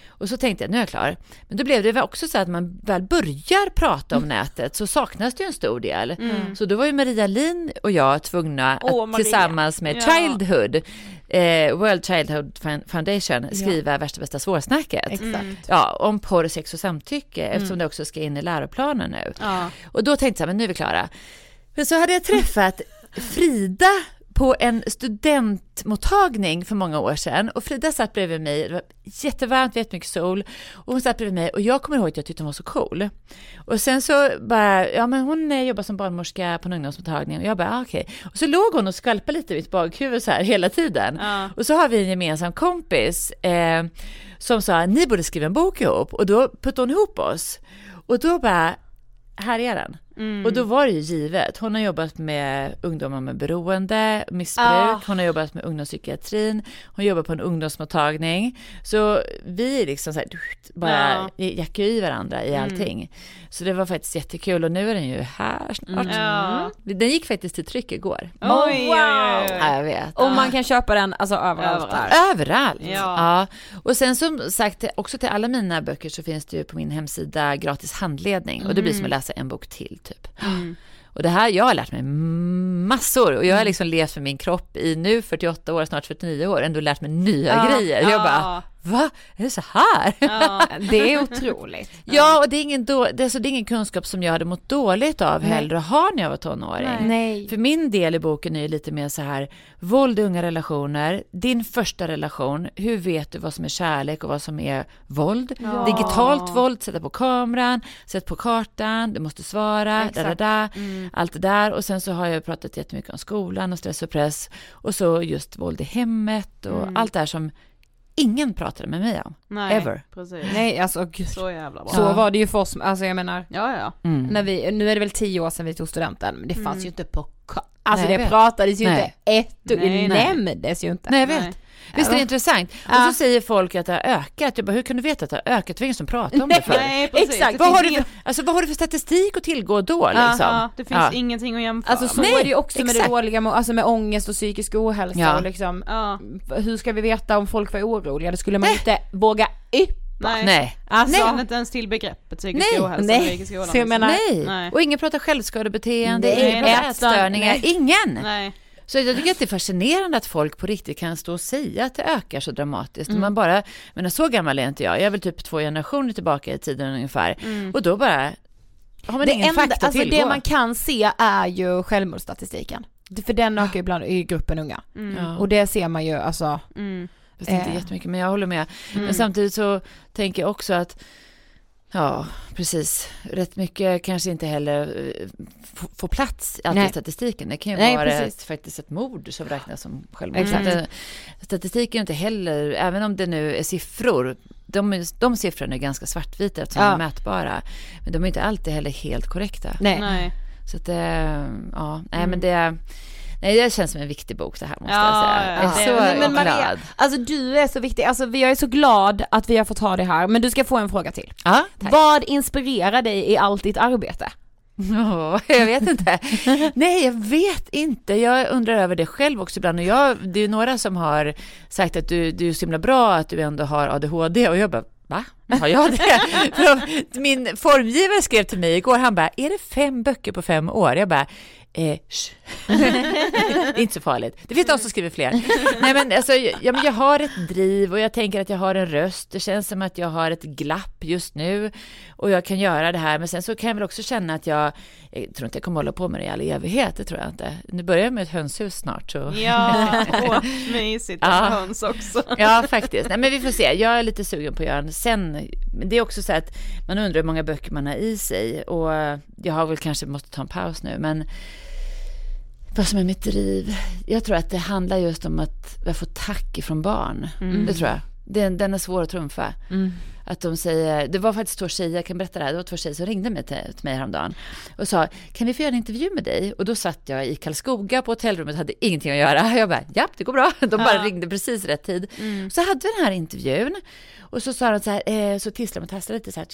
Och så tänkte jag, nu är jag klar. Men då blev det väl också så att man väl börjar prata om nätet så saknas det ju en stor del. Så då var ju Maria Lin och jag tvungna att Maria. tillsammans med Ja. Childhood, eh, World Childhood Foundation, skriva värsta bästa svårsnacket. Exakt. Ja, om porr, sex och samtycke eftersom det också ska in i läroplanen nu. Ja. Och då tänkte jag, men nu är vi klara. Men så hade jag träffat Frida på en studentmottagning för många år sedan och Frida satt bredvid mig, det var jättevarmt, jättemycket sol och hon satt bredvid mig och jag kommer ihåg att jag tyckte hon var så cool. Och sen så bara, ja men hon eh, jobbar som barnmorska på en ungdomsmottagning och jag bara, ah, okej. Och så låg hon och skvalpade lite i mitt bakhuvud så här hela tiden. Ja. Och så har vi en gemensam kompis eh, som sa, ni borde skriva en bok ihop och då puttade hon ihop oss. Och då bara, här är den. Och då var det ju givet. Hon har jobbat med ungdomar med beroende, missbruk, Ah. hon har jobbat med ungdomspsykiatrin, hon jobbar på en ungdomsmottagning. Så vi liksom så här, bara jackar i varandra i allting. Så det var faktiskt jättekul och nu är den ju här snart. Ja. Den gick faktiskt till tryck igår. Oj, oj, oj, oj. Ja, jag vet. Och man kan köpa den alltså överallt Överallt. Överallt. Ja. Ja. Och sen som sagt, också till alla mina böcker så finns det ju på min hemsida gratis handledning. Och det blir som att läsa en bok till typ. Och det här, jag har lärt mig massor. Och jag har liksom levt med min kropp i nu 48 år, snart 49 år, ändå lärt mig nya Ja, grejer. Jag bara, va? Är det så här? Ja. Det är otroligt. Ja, och det är, ingen då, det, är, så det är ingen kunskap som jag hade mått dåligt av Nej. heller att ha när jag var tonåring. Nej. För min del i boken är lite mer så här, våld i unga relationer, din första relation, hur vet du vad som är kärlek och vad som är våld? Ja. Digitalt våld, sätta på kameran, sätt på kartan, du måste svara, da, da, Exakt. da, Mm. allt det där. Och sen så har jag pratat jättemycket om skolan och stress och press och så just våld i hemmet och Mm. allt det här som ingen pratade med mig om. Nej, Ever. precis. Nej alltså gud. Så jävla bra. Så Ja. var det ju för oss, alltså jag menar, Ja, ja. Mm. när vi, nu är det väl tio år sedan vi tog studenten, men det fanns Mm. ju inte på Alltså Nej, det pratades ju Nej. inte ett och Nej, det nämndes ju inte. Nej, jag vet. Nej. Visst är det intressant? Ja. Och så säger folk att det har ökat. Jag bara, hur kan du veta att det har ökat? Det var ingen som pratade om det förr. Nej, precis. Exakt. Vad har, du ingen- alltså, vad har du för statistik att tillgå då? Liksom? Ja, det finns Ja. ingenting att jämföra Alltså så. Nej, är det ju också med det dåliga, alltså med ångest och psykisk ohälsa Ja. och liksom, Ja, hur ska vi veta om folk var oroliga? Det skulle man ju inte våga yppa. nej. Nej. Alltså, känner inte ens till begreppet psykisk Nej, ohälsa. nej. psykisk ohälsa. Så jag menar- Nej. Nej. och ingen pratar självskadebeteende, Nej, ingen pratar ätstörning, ätstörningar, nej. ingen. Nej. Så jag tycker att det är fascinerande att folk på riktigt kan stå och säga att det ökar så dramatiskt. Mm. Man bara, men så gammal är inte jag, jag är väl typ två generationer tillbaka i tiden ungefär. Och då bara har man det ingen enda, fakta alltså det man kan se är ju självmordsstatistiken. För den ökar ju bland i gruppen unga. Ja. Och det ser man ju alltså, Mm. Fast inte Eh. jättemycket, men jag håller med. Mm. Men samtidigt så tänker jag också att Ja, precis. Rätt mycket kanske inte heller eh, får plats alltid i statistiken. Det kan ju Nej, vara precis. ett, faktiskt ett mord som räknas som självmord. Att, eh, Statistiken är inte heller, även om det nu är siffror, de, är- de siffrorna är ganska svartvita eftersom Ja. de är mätbara. Men de är inte alltid heller helt korrekta. nej. Nej. Så att, eh, ja, nej Mm. men det, nej det känns som en viktig bok det här måste Ja, jag säga. Jag är ja, så Men, glad. Maria, alltså du är så viktig, alltså jag är så glad att vi har fått ha det här, men du ska få en fråga till. Ja, tack. Vad inspirerar dig i allt ditt arbete? Ja, jag vet inte. Nej, jag vet inte. Jag undrar över det själv också ibland. Och jag, det är några som har sagt att du, du är så himla bra att du ändå har ADHD. Och jag bara, va? Har jag det? Min formgivare skrev till mig igår, han bara, är det fem böcker på fem år? Jag bara, Eh, det är inte så farligt. Det finns de som skriver fler. Nej, men alltså, ja, men jag har ett driv och jag tänker att jag har en röst. Det känns som att jag har ett glapp just nu och jag kan göra det här. Men sen så kan jag väl också känna att jag, jag tror inte jag kommer hålla på med det i all evighet, det tror jag inte. Nu börjar jag med ett hönshus snart. Så. Ja, åh, mysigt Ja. höns också. Ja, faktiskt. Nej, men vi får se. Jag är lite sugen på att göra en sen. Men det är också så att man undrar hur många böcker man har i sig och jag har väl kanske måste ta en paus nu, men vad som är mitt driv? Jag tror att det handlar just om att jag får tack ifrån barn. Det tror jag. Den, den är svår att trumfa. Att de säger, det var faktiskt två tjejer, jag kan berätta det här, det var två tjejer som ringde mig till, till mig häromdagen och sa, kan vi få göra en intervju med dig? Och då satt jag i Karlskoga på hotellrummet, hade ingenting att göra. Jag bara, ja det går bra. De bara ringde precis rätt tid. Så hade vi den här intervjun och så sa de så här, eh, så tisslade de och tasslade lite så här.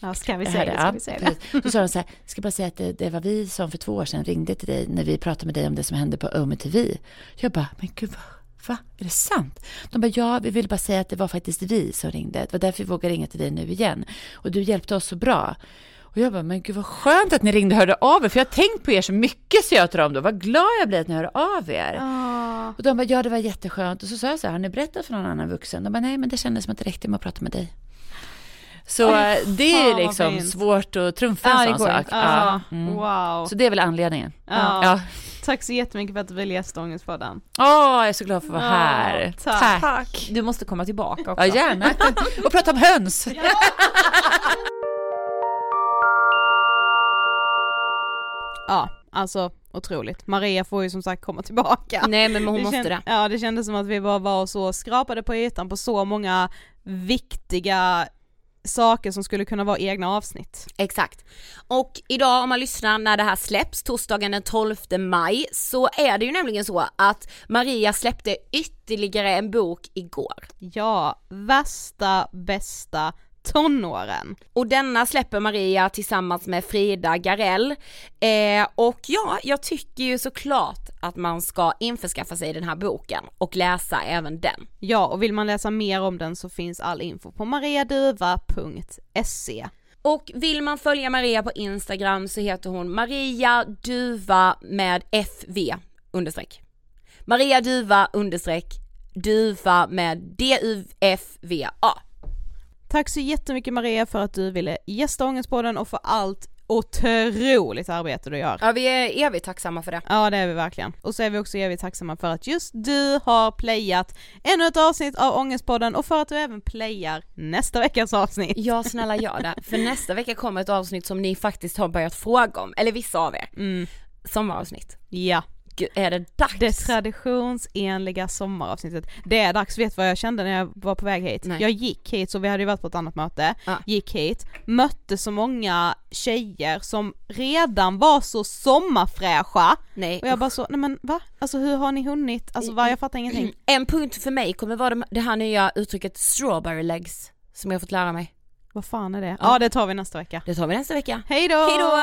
Ja, ska vi hörde, det? ja, Ska vi se det? Så sa de så här, ska bara säga att det, det var vi som för två år sedan ringde till dig när vi pratade med dig om det som hände på Ome TV. Jag bara, men gud vad, va? Är det sant? De bara, ja, vi vill bara säga att det var faktiskt vi som ringde. Det var därför vi vågade ringa till dig nu igen. Och du hjälpte oss så bra. Och jag bara, men gud vad skönt att ni ringde och hörde av er, för jag har tänkt på er så mycket, så jag till dem då. Vad glad jag blir att ni hörde av er. Ah, Och de bara, ja det var jätteskönt. Och så sa jag så här, har ni berättat för någon annan vuxen? De bara, nej men det kändes som att det räckte med att prata med dig. Så eh, det är liksom svårt att trumfa en det sån sak. Ja. Mm. Wow. Så det är väl anledningen. Ja. Ja. Tack så jättemycket för att du ville gästa Ångestpodden. Åh, jag är så glad för att vara Ja, här. tack. Du måste komma tillbaka också. Ja, gärna. Och prata om höns. Ja, alltså otroligt. Maria får ju som sagt komma tillbaka. Nej men hon Det måste känd- det. Ja, det kändes som att vi bara var och så skrapade på ytan på så många viktiga saker som skulle kunna vara egna avsnitt. Exakt. Och idag om man lyssnar när det här släpps, torsdagen den 12 maj, så är det ju nämligen så att Maria släppte ytterligare en bok igår. Ja, värsta bästa tonåren. Och denna släpper Maria tillsammans med Frida Garell. Eh, och ja, jag tycker ju såklart att man ska införskaffa sig den här boken och läsa även den. Ja, och vill man läsa mer om den så finns all info på mariaduva.se. Och vill man följa Maria på Instagram så heter hon Maria Duva med FV understreck. Maria Duva understreck duva med D-U-F-V-A. Tack så jättemycket Maria för att du ville gästa Ångestpodden och för allt otroligt arbete du gör. Ja vi är evigt tacksamma för det. Ja det är vi verkligen. Och så är vi också evigt tacksamma för att just du har playat ännu ett avsnitt av Ångestpodden och för att du även playar nästa veckas avsnitt. Ja snälla gör det, för nästa vecka kommer ett avsnitt som ni faktiskt har börjat fråga om, eller vissa av er. Mm. Sommaravsnitt. Ja. Gud, är det dags? Det traditionsenliga sommaravsnittet. Det är dags, vet vad jag kände när jag var på väg hit? Nej. Jag gick hit, så vi hade ju varit på ett annat möte, Ja. gick hit, mötte så många tjejer som redan var så sommarfräscha Nej. och jag bara så, nej men va? Alltså hur har ni hunnit? Alltså va, jag fattar ingenting. En punkt för mig kommer vara det- här nya uttrycket strawberry legs som jag fått lära mig. Vad fan är det? Ja. Ja det tar vi nästa vecka. Det tar vi nästa vecka. Hej då! Hej då!